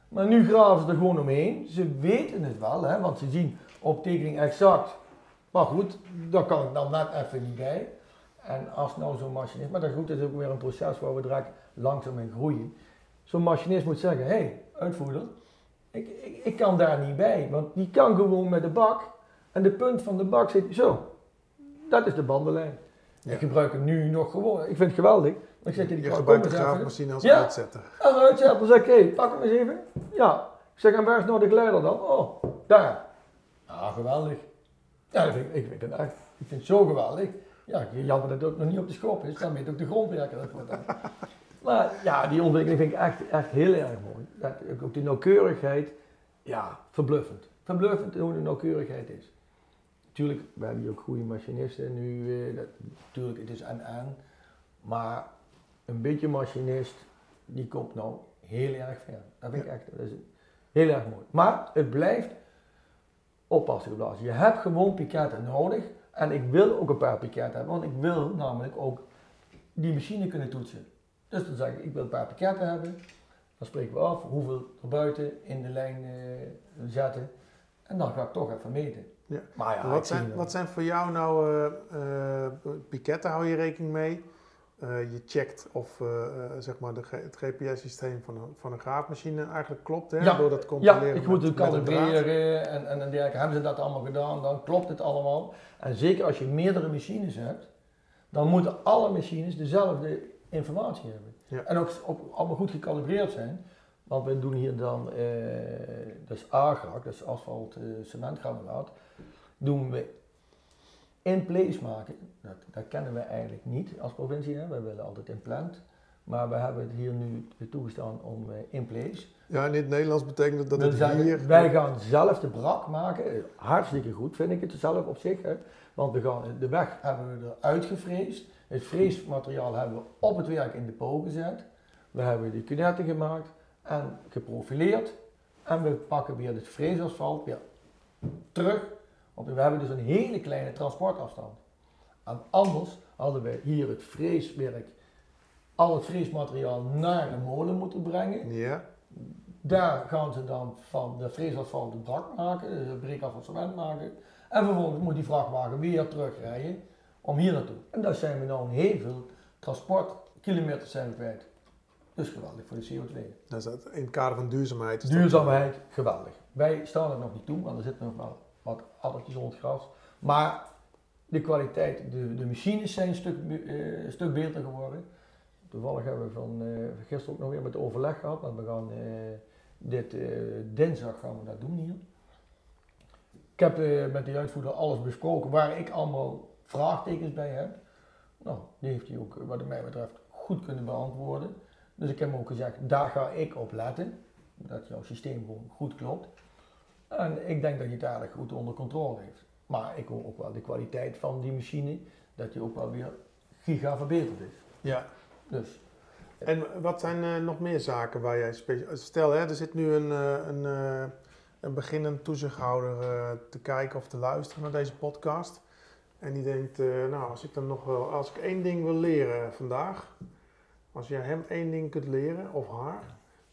Maar nu graven ze er gewoon omheen. Ze weten het wel, hè, want ze zien op tekening exact. Maar goed, daar kan ik dan net even niet bij. En als nou zo'n machinist, maar dat, goed, is ook weer een proces waar we direct langzaam in groeien. Zo'n machinist moet zeggen, hé, hey, uitvoerder, ik, ik, ik, kan daar niet bij, want die kan gewoon met de bak en de punt van de bak zit zo. Dat is de bandenlijn. Ik gebruik het nu nog gewoon. Ik vind het geweldig. Ik zeg, die je gebruikt de graafmachine als ja, uitzetter. als uitzetter. Zeg ik, hé, hey, pak hem eens even. Ja. Ik zeg, en waar is nou de geleider dan? Oh, daar. Ah, geweldig. Ja, ik, ik, vind het echt, ik vind het zo geweldig. Ja, jammer dat het ook nog niet op de schop is, dan weet ook de grondwerker dat wordt. Maar ja, die ontwikkeling vind ik echt, echt heel erg mooi. Dat, ook die nauwkeurigheid, ja, verbluffend. Verbluffend hoe de nauwkeurigheid is. Natuurlijk, we hebben hier ook goede machinisten nu. Eh, dat, natuurlijk, het is aan aan. Maar een beetje machinist, die komt nou heel erg ver. Dat vind ik echt dat is heel erg mooi. Maar het blijft oppassen geblazen. Je hebt gewoon piketten nodig. En ik wil ook een paar piketten hebben, want ik wil namelijk ook die machine kunnen toetsen. Dus dan zeg ik, ik wil een paar pakketten hebben. Dan spreken we af hoeveel er buiten in de lijn uh, zetten. En dan ga ik toch even meten. Ja. Maar ja, wat, zijn, wat zijn voor jou nou uh, uh, piketten, hou je rekening mee? Je checkt of zeg maar de, het GPS-systeem van een, van een graafmachine eigenlijk klopt, hè? Ja. door dat controleren. Ja, ik moet het kalibreren en, en, en dergelijke. Hebben ze dat allemaal gedaan, dan klopt het allemaal. En zeker als je meerdere machines hebt, dan moeten alle machines dezelfde informatie hebben. En ook op, allemaal goed gecalibreerd zijn. Want we doen hier dan, dat is agrak, dat is asfalt, cementgranulaat, doen we in place maken. Dat, dat kennen we eigenlijk niet als provincie, hè. wij willen altijd in plant. Maar we hebben het hier nu toegestaan om uh, in place. Ja, in het Nederlands betekent dat het hier... Wij gaan zelf de brak maken. Hartstikke goed vind ik het zelf op zich. Hè. Want we gaan, de weg hebben we eruit gevreesd. Het freesmateriaal hebben we op het werk in de po gezet. We hebben de kunetten gemaakt en geprofileerd. En we pakken weer het freesasfalt weer terug. We hebben dus een hele kleine transportafstand. En anders hadden we hier het freeswerk, al het freesmateriaal naar de molen moeten brengen. Ja. Daar gaan ze dan van de freesasfalt de brak maken, de breekaf cement maken. En vervolgens moet die vrachtwagen weer terugrijden om hier naartoe. En daar zijn we nou heel veel transportkilometers zijn kwijt. Dus geweldig voor de CO2. Dat is dat in het kader van duurzaamheid. Duurzaamheid, geweldig. Wij staan er nog niet toe, want er zitten nog wel wat addertjes onder het gras. Maar de kwaliteit, de, de machines zijn een stuk, uh, stuk beter geworden. Toevallig hebben we van uh, gisteren ook nog weer met overleg gehad, want we gaan uh, dit dinsdag gaan we dat doen hier. Ik heb met de uitvoerder alles besproken waar ik allemaal vraagtekens bij heb. Nou, die heeft hij ook, wat mij betreft, goed kunnen beantwoorden. Dus ik heb hem ook gezegd, daar ga ik op letten. Dat jouw systeem gewoon goed klopt. En ik denk dat je het eigenlijk goed onder controle heeft. Maar ik hoor ook wel de kwaliteit van die machine, dat die ook wel weer giga verbeterd is. Ja. Dus. En wat zijn uh, nog meer zaken waar jij speciaal... Stel, hè, er zit nu een, uh, een, uh, een beginnend toezichthouder te kijken of te luisteren naar deze podcast. En die denkt, nou, als ik dan nog wel... Als ik één ding wil leren vandaag, als jij hem één ding kunt leren, of haar,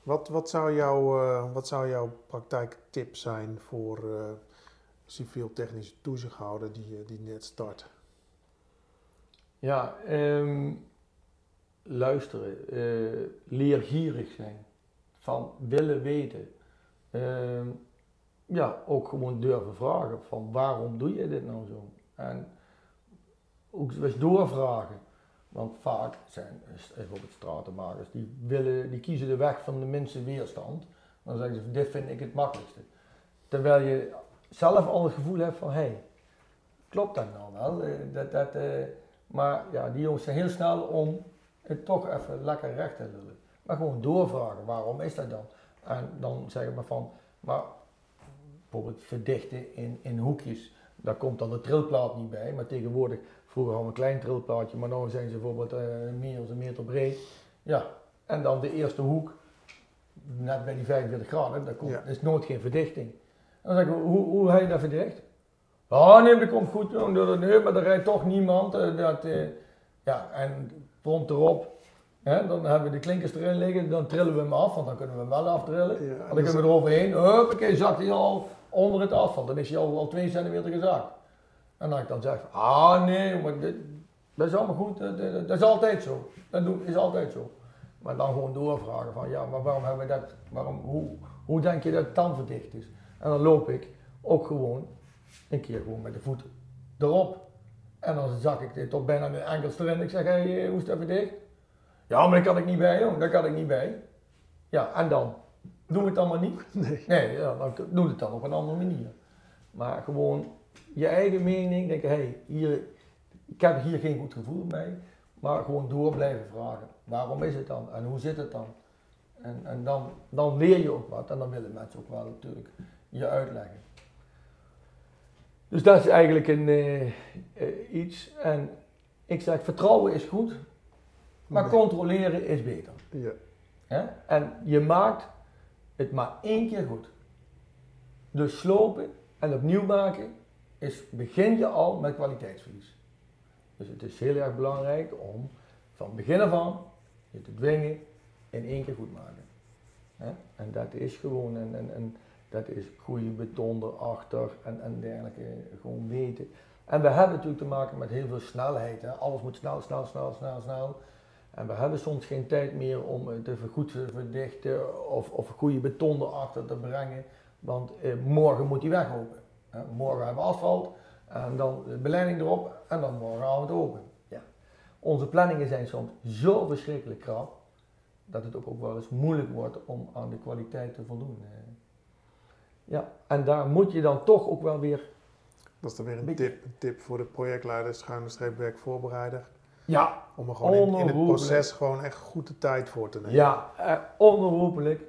wat, wat, zou, jouw, uh, wat zou jouw praktijktip zijn voor uh, civiel-technische toezichthouder die, eh, die net start? Ja, um, luisteren, leergierig zijn, van willen weten. Uh, ja, ook gewoon durven vragen van waarom doe je dit nou zo? En ook eens doorvragen. Want vaak zijn bijvoorbeeld stratenmakers, die, willen, die kiezen de weg van de minste weerstand. Dan zeggen ze, dit vind ik het makkelijkste. Terwijl je zelf al het gevoel hebt van, hé, hey, klopt dat nou wel? Eh, dat, dat, eh, maar ja, die jongens zijn heel snel om het toch even lekker recht te lullen. Maar gewoon doorvragen, waarom is dat dan? En dan zeggen we van, maar bijvoorbeeld verdichten in, in hoekjes, daar komt dan de trilplaat niet bij. Maar tegenwoordig, vroeger hadden we een klein trilplaatje, maar nu zijn ze bijvoorbeeld uh, meer dan een meter breed. Ja, en dan de eerste hoek, net bij die 45 graden, daar komt, is nooit geen verdichting. dan zeg ik, hoe, hoe heb je dat verdicht? Oh nee, dat komt goed, nee, maar er rijdt toch niemand. Uh, dat, uh, ja, en prompt erop, hè, dan hebben we de klinkers erin liggen, dan trillen we hem af, want dan kunnen we hem wel aftrillen. Ja, dan kunnen we eroverheen, huppakee, zakt hij al onder het asfalt. Dan is hij al, al 2 centimeter gezakt. En dan ik dan zeg, ah nee, maar dit, dat is allemaal goed, dat, dat, is altijd zo. Dat is altijd zo. Maar dan gewoon doorvragen van, ja, maar waarom hebben we dat, waarom, hoe, hoe denk je dat het dan verdicht is? En dan loop ik ook gewoon een keer gewoon met de voet erop. En dan zag ik dit tot bijna mijn enkels erin. Ik zeg, hé, hey, hoe is dat verdicht? Ja, maar daar kan ik niet bij, joh. Daar kan ik niet bij. Ja, en dan? Doen we het dan maar niet? Nee. Nee, ja, dan doen we het dan op een andere manier. Maar gewoon je eigen mening, denken, hé, hey, hier, ik heb hier geen goed gevoel mee. Maar gewoon door blijven vragen. Waarom is het dan? En hoe zit het dan? En, en dan, dan leer je ook wat. En dan willen mensen ook wel natuurlijk je uitleggen. Dus dat is eigenlijk een, uh, uh, iets. En ik zeg, vertrouwen is goed, maar controleren is beter. Ja. En je maakt het maar één keer goed. Dus slopen en opnieuw maken, is, begin je al met kwaliteitsverlies. Dus het is heel erg belangrijk om van begin af je te dwingen in één keer goed maken. En dat is gewoon een, een, dat is goede beton erachter en, en dergelijke, gewoon weten. En we hebben natuurlijk te maken met heel veel snelheid. Hè. Alles moet snel, snel, snel, snel, snel. En we hebben soms geen tijd meer om even goed te verdichten of, of goede beton erachter te brengen. Want eh, morgen moet die weg open. Morgen hebben we asfalt en dan de beleiding erop en dan morgenavond open. Ja. Onze planningen zijn soms zo verschrikkelijk krap dat het ook, ook wel eens moeilijk wordt om aan de kwaliteit te voldoen. Ja, en daar moet je dan toch ook wel weer. Dat is dan weer een tip, een tip voor de projectleider, schuine streepwerk voorbereider. Ja, Om er gewoon in, in, het proces gewoon echt goed de tijd voor te nemen. Ja, eh, onherroepelijk.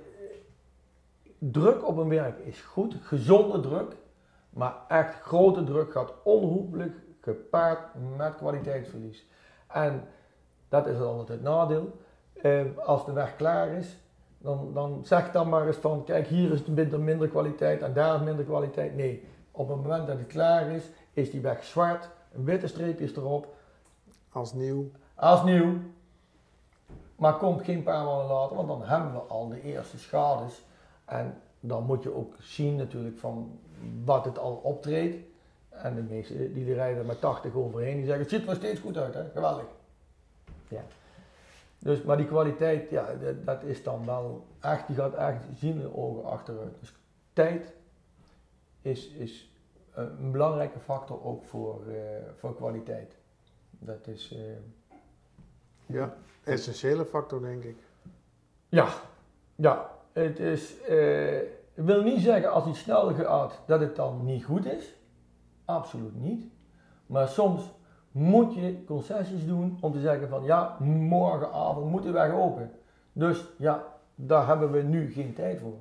Druk op een werk is goed, gezonde druk, maar echt grote druk gaat onherroepelijk gepaard met kwaliteitsverlies. En dat is altijd het nadeel. Eh, als de weg klaar is, dan, dan zeg dan maar eens van, kijk hier is het minder, minder kwaliteit en daar is minder kwaliteit. Nee, op het moment dat het klaar is, is die weg zwart, een witte streep is erop. Als nieuw. Als nieuw. Maar komt geen paar maanden later, want dan hebben we al de eerste schades. En dan moet je ook zien natuurlijk van wat het al optreedt. En de meesten die rijden met 80 overheen, die zeggen het ziet er nog steeds goed uit hè, geweldig. Ja. Dus, maar die kwaliteit, ja, dat, dat, is dan wel echt, die gaat echt zien in ogen achteruit. Dus tijd is, is een belangrijke factor ook voor, uh, voor kwaliteit. Dat is. Uh, ja, essentiële factor denk ik. Ja, ja. Het is. Uh, wil niet zeggen als iets snel gaat dat het dan niet goed is. Absoluut niet. Maar soms moet je concessies doen om te zeggen van ja, morgenavond moet de weg open. Dus ja, daar hebben we nu geen tijd voor.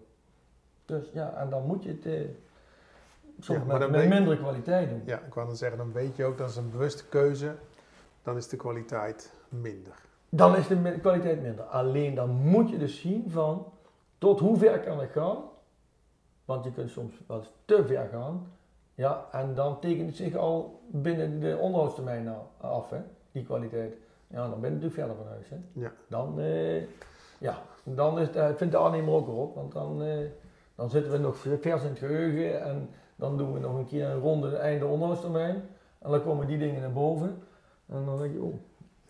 Dus ja, en dan moet je het eh, soms met, met mindere kwaliteit doen. Ja, ik wou dan zeggen, dan weet je ook dat is een bewuste keuze, dan is de kwaliteit minder. Dan is de kwaliteit minder. Alleen dan moet je dus zien van tot hoe ver kan ik gaan. Want je kunt soms wel eens te ver gaan. Ja, en dan tekent het zich al binnen de onderhoudstermijn af, hè, die kwaliteit. Ja, dan ben je natuurlijk verder van huis. Hè. Ja. Dan, uh, ja, dan is het, vindt de aannemer ook erop, want dan, uh, dan zitten we nog vers in het geheugen en dan doen we nog een keer een ronde einde onderhoudstermijn. En dan komen die dingen naar boven. En dan denk je, oh.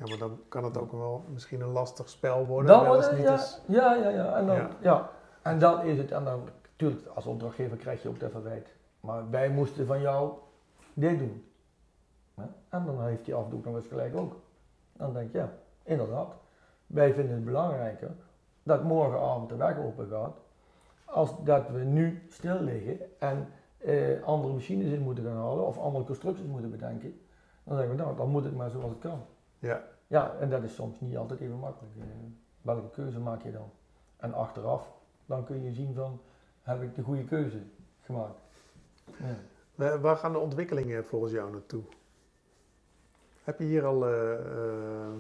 Ja, maar dan kan het ook wel misschien een lastig spel worden. Dan wordt het, ja, ja, ja, ja, en dan, ja. ja. En dan is het, en dan, natuurlijk, als opdrachtgever krijg je ook dat verwijt. Maar wij moesten van jou dit doen. En dan heeft die afdoek nog eens gelijk ook. Dan denk je, ja, inderdaad. Wij vinden het belangrijker dat morgenavond de weg open gaat. als dat we nu stil liggen en eh, andere machines in moeten gaan halen of andere constructies moeten bedenken, dan zeggen we nou, dan moet het maar zoals het kan. Ja. Ja, en dat is soms niet altijd even makkelijk. Eh, welke keuze maak je dan? En achteraf, dan kun je zien van, heb ik de goede keuze gemaakt? Ja. Waar waar gaan de ontwikkelingen volgens jou naartoe? Heb je hier al eh, eh,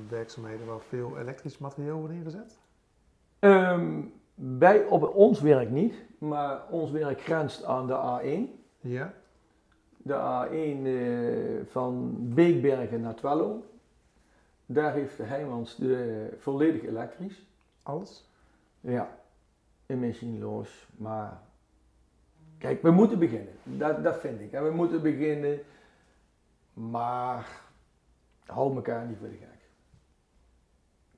werkzaamheden waar veel elektrisch materiaal wordt ingezet? Bij, op ons werk niet, maar ons werk grenst aan de A1. Ja. De A1 eh, van Beekbergen naar Twello. Daar heeft de Heijmans de volledig elektrisch. Alles? Ja, emissieloos. Maar kijk, we moeten beginnen. Dat, dat vind ik. En we moeten beginnen. Maar hou elkaar niet voor de gek.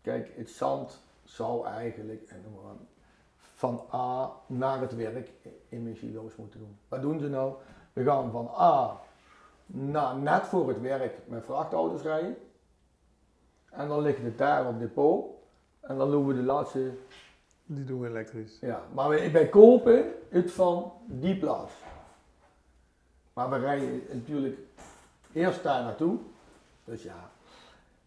Kijk, het zand zou eigenlijk aan, van A naar het werk emissieloos moeten doen. Wat doen ze nou? We gaan van A naar net voor het werk met vrachtauto's rijden. En dan ligt het daar op depot. En dan doen we de laatste Die doen we elektrisch. ja, maar wij, wij kopen het van die plaats. Maar we rijden natuurlijk eerst daar naartoe. Dus ja.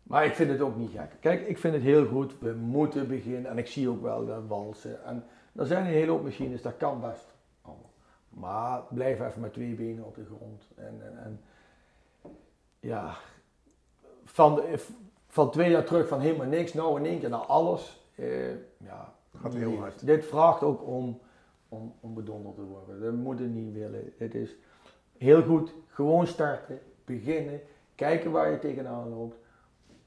Maar ik vind het ook niet gek. Kijk, ik vind het heel goed. We moeten beginnen. En ik zie ook wel de walsen. En er zijn een hele hoop machines, dat kan best. Maar blijf even met twee benen op de grond. En, en, en ja, van, de- van twee jaar terug van helemaal niks, nou in één keer naar alles. Eh, ja, Gaat heel hard. Dit vraagt ook om, om, om bedonderd te worden. We moeten niet willen. Het is heel goed. Gewoon starten, beginnen, kijken waar je tegenaan loopt.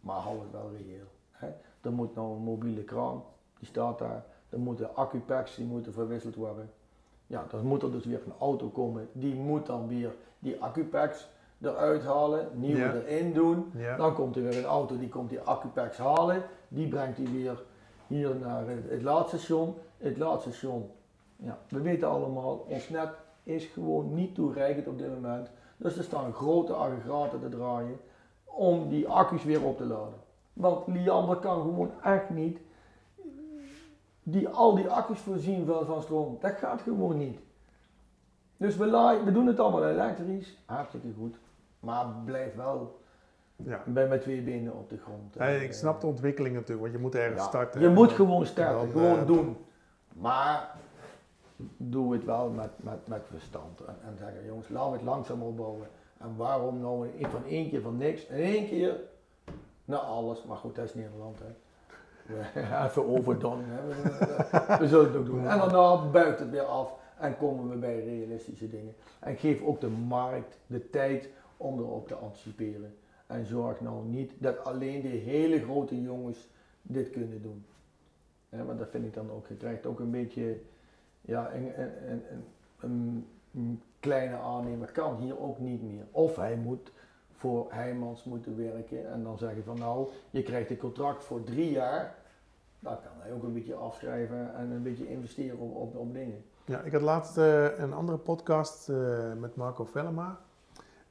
Maar hou het wel reëel. Hè. Er moet nou een mobiele kraan, die staat daar. Er moeten accupacks, die moeten verwisseld worden. Ja, dan moet er dus weer een auto komen. Die moet dan weer die accupacks eruit halen, nieuwe Ja. erin doen. Ja. Dan komt er weer een auto die komt die accupacks halen. Die brengt die weer hier naar het, het laadstation. Het laadstation, ja, we weten allemaal, ons net is gewoon niet toereikend op dit moment. Dus er staan grote aggregaten te draaien om die accu's weer op te laden. Want Liander kan gewoon echt niet die, al die accu's voorzien van, van stroom. Dat gaat gewoon niet. Dus we, laaien- we doen het allemaal elektrisch, hartstikke goed. Maar blijf wel Ja. bij met twee benen op de grond. Hey, ik snap de ontwikkeling natuurlijk, want je moet ergens ja, starten. Je moet dan- gewoon starten, dan, gewoon eh, doen. Maar doe het wel met, met, met verstand. En, en zeggen, jongens, laten we het langzaam opbouwen. En waarom nou in- van één keer van niks, in één keer naar alles. Maar goed, dat is Nederland, hè. Even overdone, hè. We zullen het ook doen. En daarna buigt het weer af en komen we bij realistische dingen. En geef ook de markt de tijd om erop te anticiperen. En zorg nou niet dat alleen de hele grote jongens dit kunnen doen. Ja, maar dat vind ik dan ook. Je krijgt ook een beetje, ja, een, een, een, een, kleine aannemer kan hier ook niet meer. Of hij moet voor Heijmans moeten werken en dan zeggen van nou, je krijgt een contract voor drie jaar. Dan kan hij ook een beetje afschrijven en een beetje investeren op, op, op dingen. Ja, ik had laatst eh, een andere podcast eh, met Marco Vellema.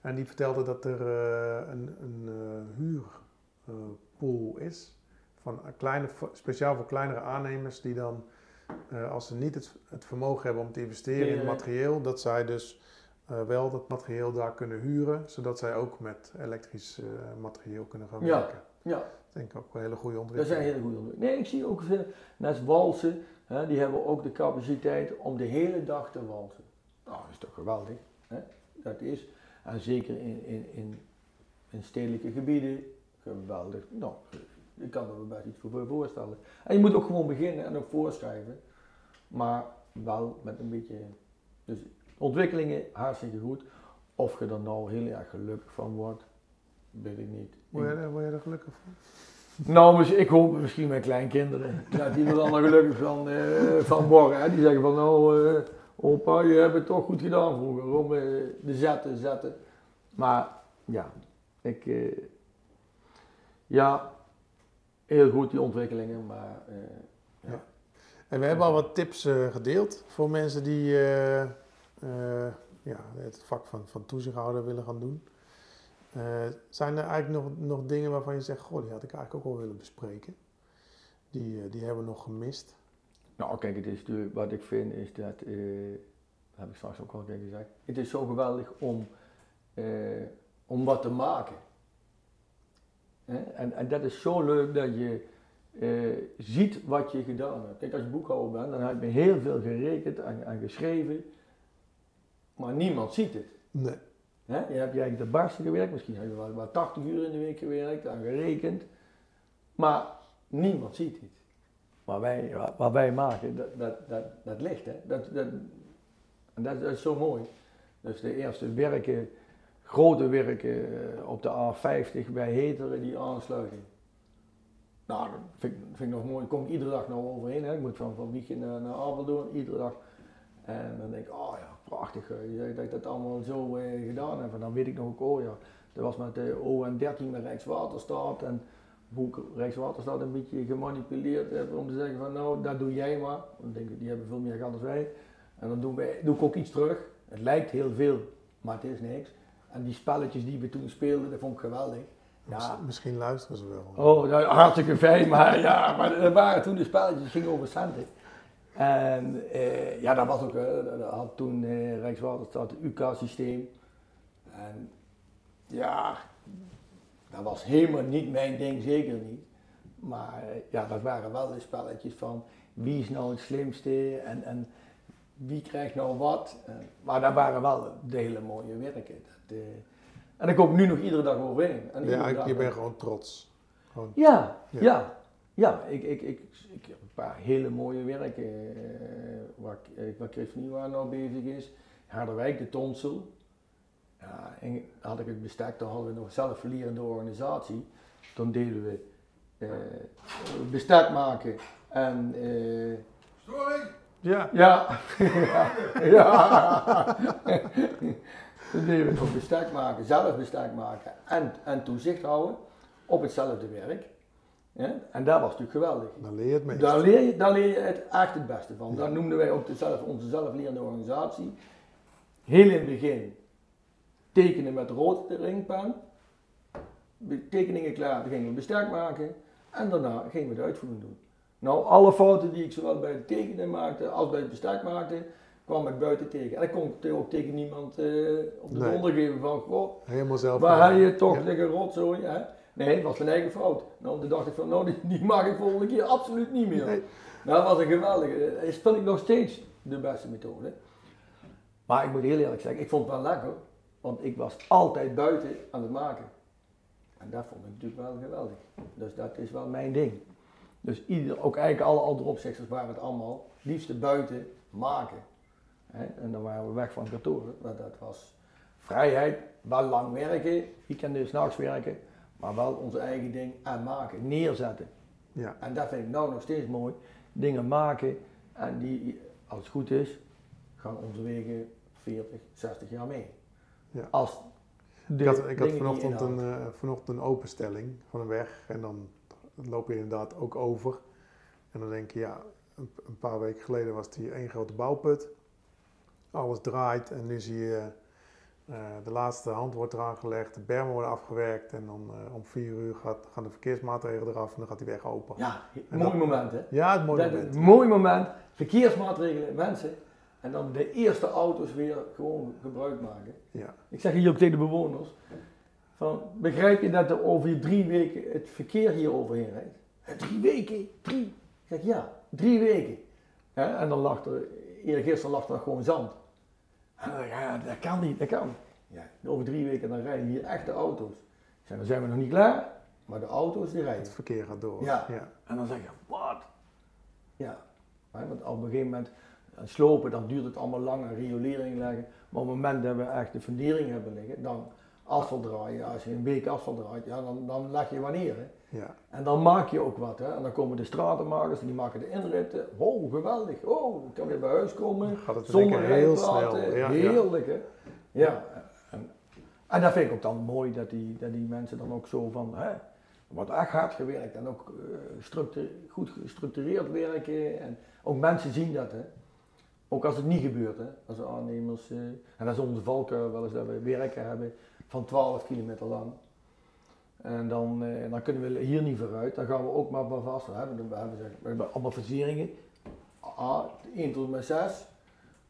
En die vertelde dat er eh, een, een eh, huurpool is. Van een kleine, speciaal voor kleinere aannemers die dan, eh, als ze niet het, het vermogen hebben om te investeren in materieel, dat zij dus wel dat materieel daar kunnen huren. Zodat zij ook met elektrisch eh, materieel kunnen gaan Ja. werken. Ja, Dat denk ik ook wel een hele goede dat ontwikkeling. zijn hele goede ontwikkelingen. Nee, ik zie ook veel, als walsen, hè, die hebben ook de capaciteit om de hele dag te walsen. Nou, dat is toch geweldig. Hè? Dat is, en zeker in, in, in, in stedelijke gebieden, geweldig. Nou, ik kan er me best iets voor voorstellen. En je moet ook gewoon beginnen en ook voorschrijven. Maar wel met een beetje, dus ontwikkelingen hartstikke goed. Of je er nou heel erg gelukkig van wordt, weet ik niet. Word je, er- word je er gelukkig van? Nou, ik hoop misschien mijn kleinkinderen. Dat die er dan gelukkig van, eh, van worden. Hè. Die zeggen van nou, eh, opa, je hebt het toch goed gedaan vroeger. Om eh, de zetten, zetten. Maar ja, ik, eh, ja, heel goed die ontwikkelingen, maar eh, En we hebben al wat tips gedeeld voor mensen die ja, het vak van, van toezichthouder willen gaan doen. Zijn er eigenlijk nog, nog dingen waarvan je zegt, goh, die had ik eigenlijk ook wel willen bespreken? Die, die hebben we nog gemist. Nou, kijk, het is natuurlijk, wat ik vind is dat, eh, dat heb ik straks ook al een keer gezegd, het is zo geweldig om, eh, om wat te maken. Hè? En, en dat is zo leuk dat je eh, ziet wat je gedaan hebt. Kijk, als je boekhouder bent, dan heb je heel veel gerekend en, en geschreven, maar niemand ziet het. Nee. Hè? Je hebt je eigenlijk de barsten gewerkt, misschien heb je wel, wel 80 uur in de week gewerkt en gerekend, maar niemand ziet het. Maar wij, wat wij maken, dat, dat, dat, dat ligt. Hè? Dat, dat, dat, dat is zo mooi. Dus de eerste werken, grote werken eh, op de A50 bij Heteren, die aansluiting. Nou, dat vind, ik- vind ik nog mooi. Daar kom ik iedere dag nou overheen. Hè. Ik moet van, van Wiegen naar, naar Apeldoorn, iedere dag. En dan denk ik, oh ja, prachtig eh, dat ik dat allemaal zo eh, gedaan heb. En dan weet ik nog ook, oh ja, dat was met de ON13 met Rijkswaterstaat. En hoe ik Rijkswaterstaat een beetje gemanipuleerd heb om te zeggen van nou, dat doe jij maar. Want ik denk, die hebben veel meer geld dan wij. En dan doen wij, doe ik ook iets terug. Het lijkt heel veel, maar het is niks. En die spelletjes die we toen speelden, dat vond ik geweldig. Ja, Miss- Misschien luisteren ze wel. Oh, nou, hartstikke fijn, maar ja, maar er waren toen de spelletjes, het ging over centen. En eh, ja, dat was ook, eh, dat had toen eh, Rijkswaterstaat het UK-systeem. En ja, dat was helemaal niet mijn ding, zeker niet. Maar eh, ja, dat waren wel de spelletjes van wie is nou het slimste en, en wie krijgt nou wat. Eh, maar dat waren wel de hele mooie werken. Dat, eh, en daar kom ik nu nog iedere dag overheen. En Ja, ik- je bent gewoon trots. Gewoon, ja, Ja. ja, ja. ik, ik, ik, ik heb een paar hele mooie werken waar, ik- eh, waar Chris nou bezig is. Harderwijk, de Tonsel. Ja, en dan had ik het bestek, dan hadden we nog zelf verlierende organisatie. Toen deden we eh, bestek maken en eh, ja. ja, ja, ja. Toen deden we nog bestek maken, zelf bestek maken en, en toezicht houden op hetzelfde werk. Ja? En dat was natuurlijk geweldig. Dan leer je het meest. Daar leer je, daar leer je het echt het beste van. Ja. Daar noemden wij ook de zelf, onze zelflerende organisatie. Heel in het begin tekenen met rood de ringpen. De tekeningen klaar, dan gingen we bestek maken. En daarna gingen we de uitvoering doen. Nou, alle fouten die ik zowel bij het tekenen maakte als bij het bestek maakte, kwam ik buiten tegen. En ik kon ook tegen niemand eh, op de Nee. donder geven van, goh, Helemaal zelf. waar heb je toch Ja. liggen rotzooi? Hè? Nee, het was mijn eigen fout. Nou, toen dacht ik van, nou, die, die maak ik volgende keer absoluut niet meer. Nee. Nou, dat was een geweldige. Dat vind ik nog steeds de beste methode. Maar ik moet heel eerlijk zeggen, ik vond het wel lekker. Want ik was altijd buiten aan het maken. En dat vond ik natuurlijk wel geweldig. Dus dat is wel mijn ding. Dus ieder, ook eigenlijk alle andere opzichters waren het allemaal liefste buiten maken. En dan waren we weg van kantoren. Want dat was vrijheid, wel lang werken, weekenden, s'nachts werken. Maar wel onze eigen ding aan maken, neerzetten. Ja. En dat vind ik nou nog steeds mooi. Dingen maken en die, als het goed is, gaan onze wegen 40, 60 jaar mee. Ja. Als Ik had, ik had vanochtend, een, eh, vanochtend een openstelling van een weg en dan loop je inderdaad ook over. En dan denk je, ja, een, een paar weken geleden was het hier één grote bouwput. Alles draait en nu zie je eh, de laatste hand wordt eraan gelegd, de bermen worden afgewerkt en dan eh, om vier uur gaat, gaan de verkeersmaatregelen eraf en dan gaat die weg open. Ja, mooi dat- moment hè. Ja, het mooie moment. een mooi moment, verkeersmaatregelen, mensen. En dan de eerste auto's weer gewoon gebruik maken. Ja. Ik zeg hier ook tegen de bewoners. Van, begrijp je dat er over drie weken het verkeer hier overheen rijdt? "Eh, Drie weken? Drie? Ik zeg ja, drie weken. En dan lag er, eergisteren lag er gewoon zand. En dan, ja, dat kan niet, dat kan. Ja, over drie weken dan rijden hier echte auto's. Ik zeg, dan zijn we nog niet klaar, maar de auto's die rijden. Het verkeer gaat door. Ja. ja. En dan zeg je, wat? Ja, want op een gegeven moment eh, slopen, dan duurt het allemaal lang en riolering leggen. Maar op het moment dat we echt de fundering hebben liggen, dan asfalt draaien. Als je een week asfalt draait, ja, dan, dan leg je wanneer. Hè. ja. En dan maak je ook wat. Hè. En dan komen de stratenmakers en die maken de inritten. Wow, geweldig. Oh, ik kan weer bij huis komen. Gaat het Zonder heel snel. Ja, ja. Heerlijk, hè. Ja. En, en dat vind ik ook dan mooi, dat die, dat die mensen dan ook zo van... Hè, er wordt echt hard gewerkt en ook eh, goed gestructureerd werken. En ook mensen zien dat, hè. Ook als het niet gebeurt, hè. Als de aannemers... eh, en dat is onze valkuil wel eens, dat we werken hebben van 12 kilometer lang. En dan, eh, dan kunnen we hier niet vooruit. Dan gaan we ook maar maar vast. We hebben, we hebben, we hebben allemaal. A, 1 tot en met 6.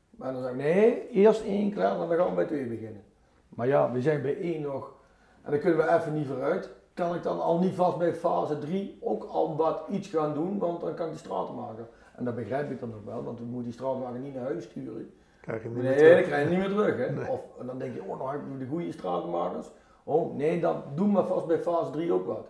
Maar dan zeg ik, nee, eerst 1 klaar, dan gaan we bij 2 beginnen. Maar ja, we zijn bij 1 nog, en dan kunnen we even niet vooruit. Kan ik dan al niet vast bij fase 3 ook al wat iets gaan doen, want dan kan ik die straten maken. En dat begrijp ik dan nog wel, want we moeten die straatwagen niet naar huis sturen. Krijg je niet Nee, meer terug. dan krijg je niet meer terug. Hè? Nee. Of en dan denk je, oh, nou hebben we de goede stratenmakers. Oh, nee, dan doe maar vast bij fase 3 ook wat.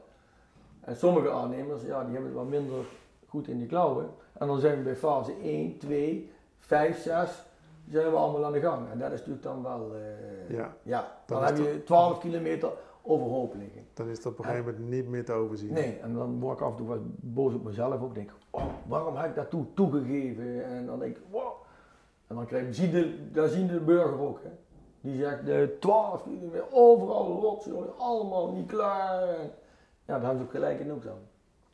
En sommige aannemers, ja, die hebben het wat minder goed in die klauwen. En dan zijn we bij fase 1, 2, 5, 6, zijn we allemaal aan de gang. En dat is natuurlijk dan wel, eh, Ja, ja, Dan dan heb je 12 kilometer overhoop liggen. dan is het op een gegeven moment niet meer te overzien. Nee, en dan word ik af en toe wat boos op mezelf ook. Denk, oh, waarom heb ik dat toe toegegeven? En dan denk ik, wow. En dan, krijg, zie de, dan zien de burger ook. Hè. Die zegt, de 12 kilometer, overal jongen, allemaal niet klaar. En, ja, daar hebben ze ook gelijk in ook dan.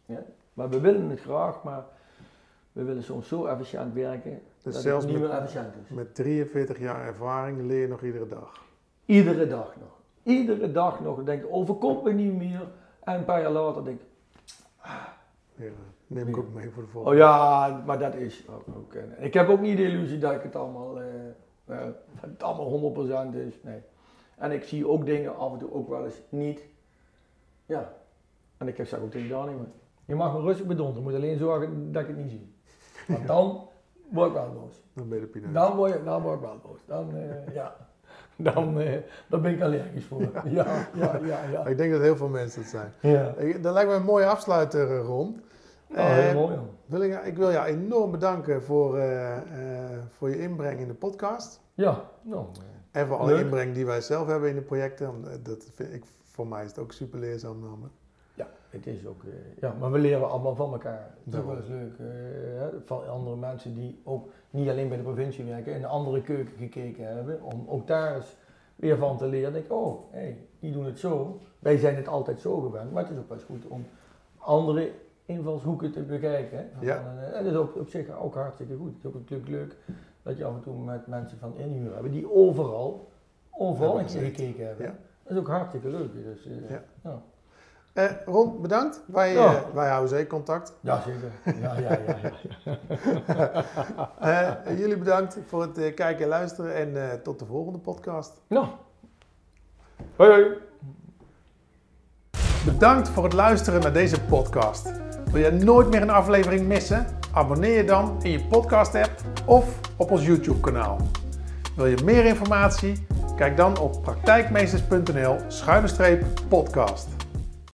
Ja. Maar we willen het graag, maar we willen soms zo efficiënt werken Dus dat zelfs het niet met- meer efficiënt is. Met 43 jaar ervaring leer je nog iedere dag. Iedere dag nog. Iedere dag nog. Denk, overkomt me niet meer. En een paar jaar later denk ik, Ja, neem ik ook mee voor de Oh volgende. ja, maar dat is ook. ook ik heb ook niet de illusie dat ik het allemaal, eh, eh, dat het allemaal 100% is. Nee. En ik zie ook dingen af en toe ook wel eens niet. Ja. En ik zeg ook tegen aannemer, je mag me rustig bedonderen, je moet alleen zorgen dat ik het niet zie. Want dan word ik wel boos. Dan ben je de pineut. Dan word, je, dan word ik wel boos. Dan, eh, ja. Dan, eh, dan ben ik allergisch voor. Ja, ja, ja, ja. Ik denk dat heel veel mensen dat zijn. ja. Dat lijkt me een mooie afsluiter, eh, Ron. Oh, heel Eh, mooi. Wil ik, ik wil jou enorm bedanken voor, voor je inbreng in de podcast. Ja, nou. En voor alle Leuk. inbreng die wij zelf hebben in de projecten. Dat vind ik, voor mij is het ook super leerzaam. namelijk. Ja, het is ook, eh, ja, maar we leren allemaal van elkaar. Het is ook Daarom. wel eens leuk, eh, van andere mensen die ook niet alleen bij de provincie werken, in een andere keuken gekeken hebben, om ook daar eens weer van te leren. Denk ik, oh, hey, die doen het zo. Wij zijn het altijd zo gewend, maar het is ook eens goed om andere invalshoeken te bekijken. Hè. Ja. En, eh, dat is ook op zich ook hartstikke goed. Het is ook natuurlijk leuk dat je af en toe met mensen van inhuur hebben die overal, overal gezeten. gekeken hebben. Ja. Dat is ook hartstikke leuk. Dus, eh, Ja. ja. Eh, Ron, bedankt. Wij, Ja. eh, wij houden zeker contact. Ja, zeker. Ja, ja, ja. ja. Eh, jullie bedankt voor het eh, kijken en luisteren. En eh, tot de volgende podcast. Nou. Hoi, hoi. Bedankt voor het luisteren naar deze podcast. Wil je nooit meer een aflevering missen? Abonneer je dan in je podcast app of op ons YouTube kanaal. Wil je meer informatie? Kijk dan op praktijkmeesters.nl schuine streep podcast.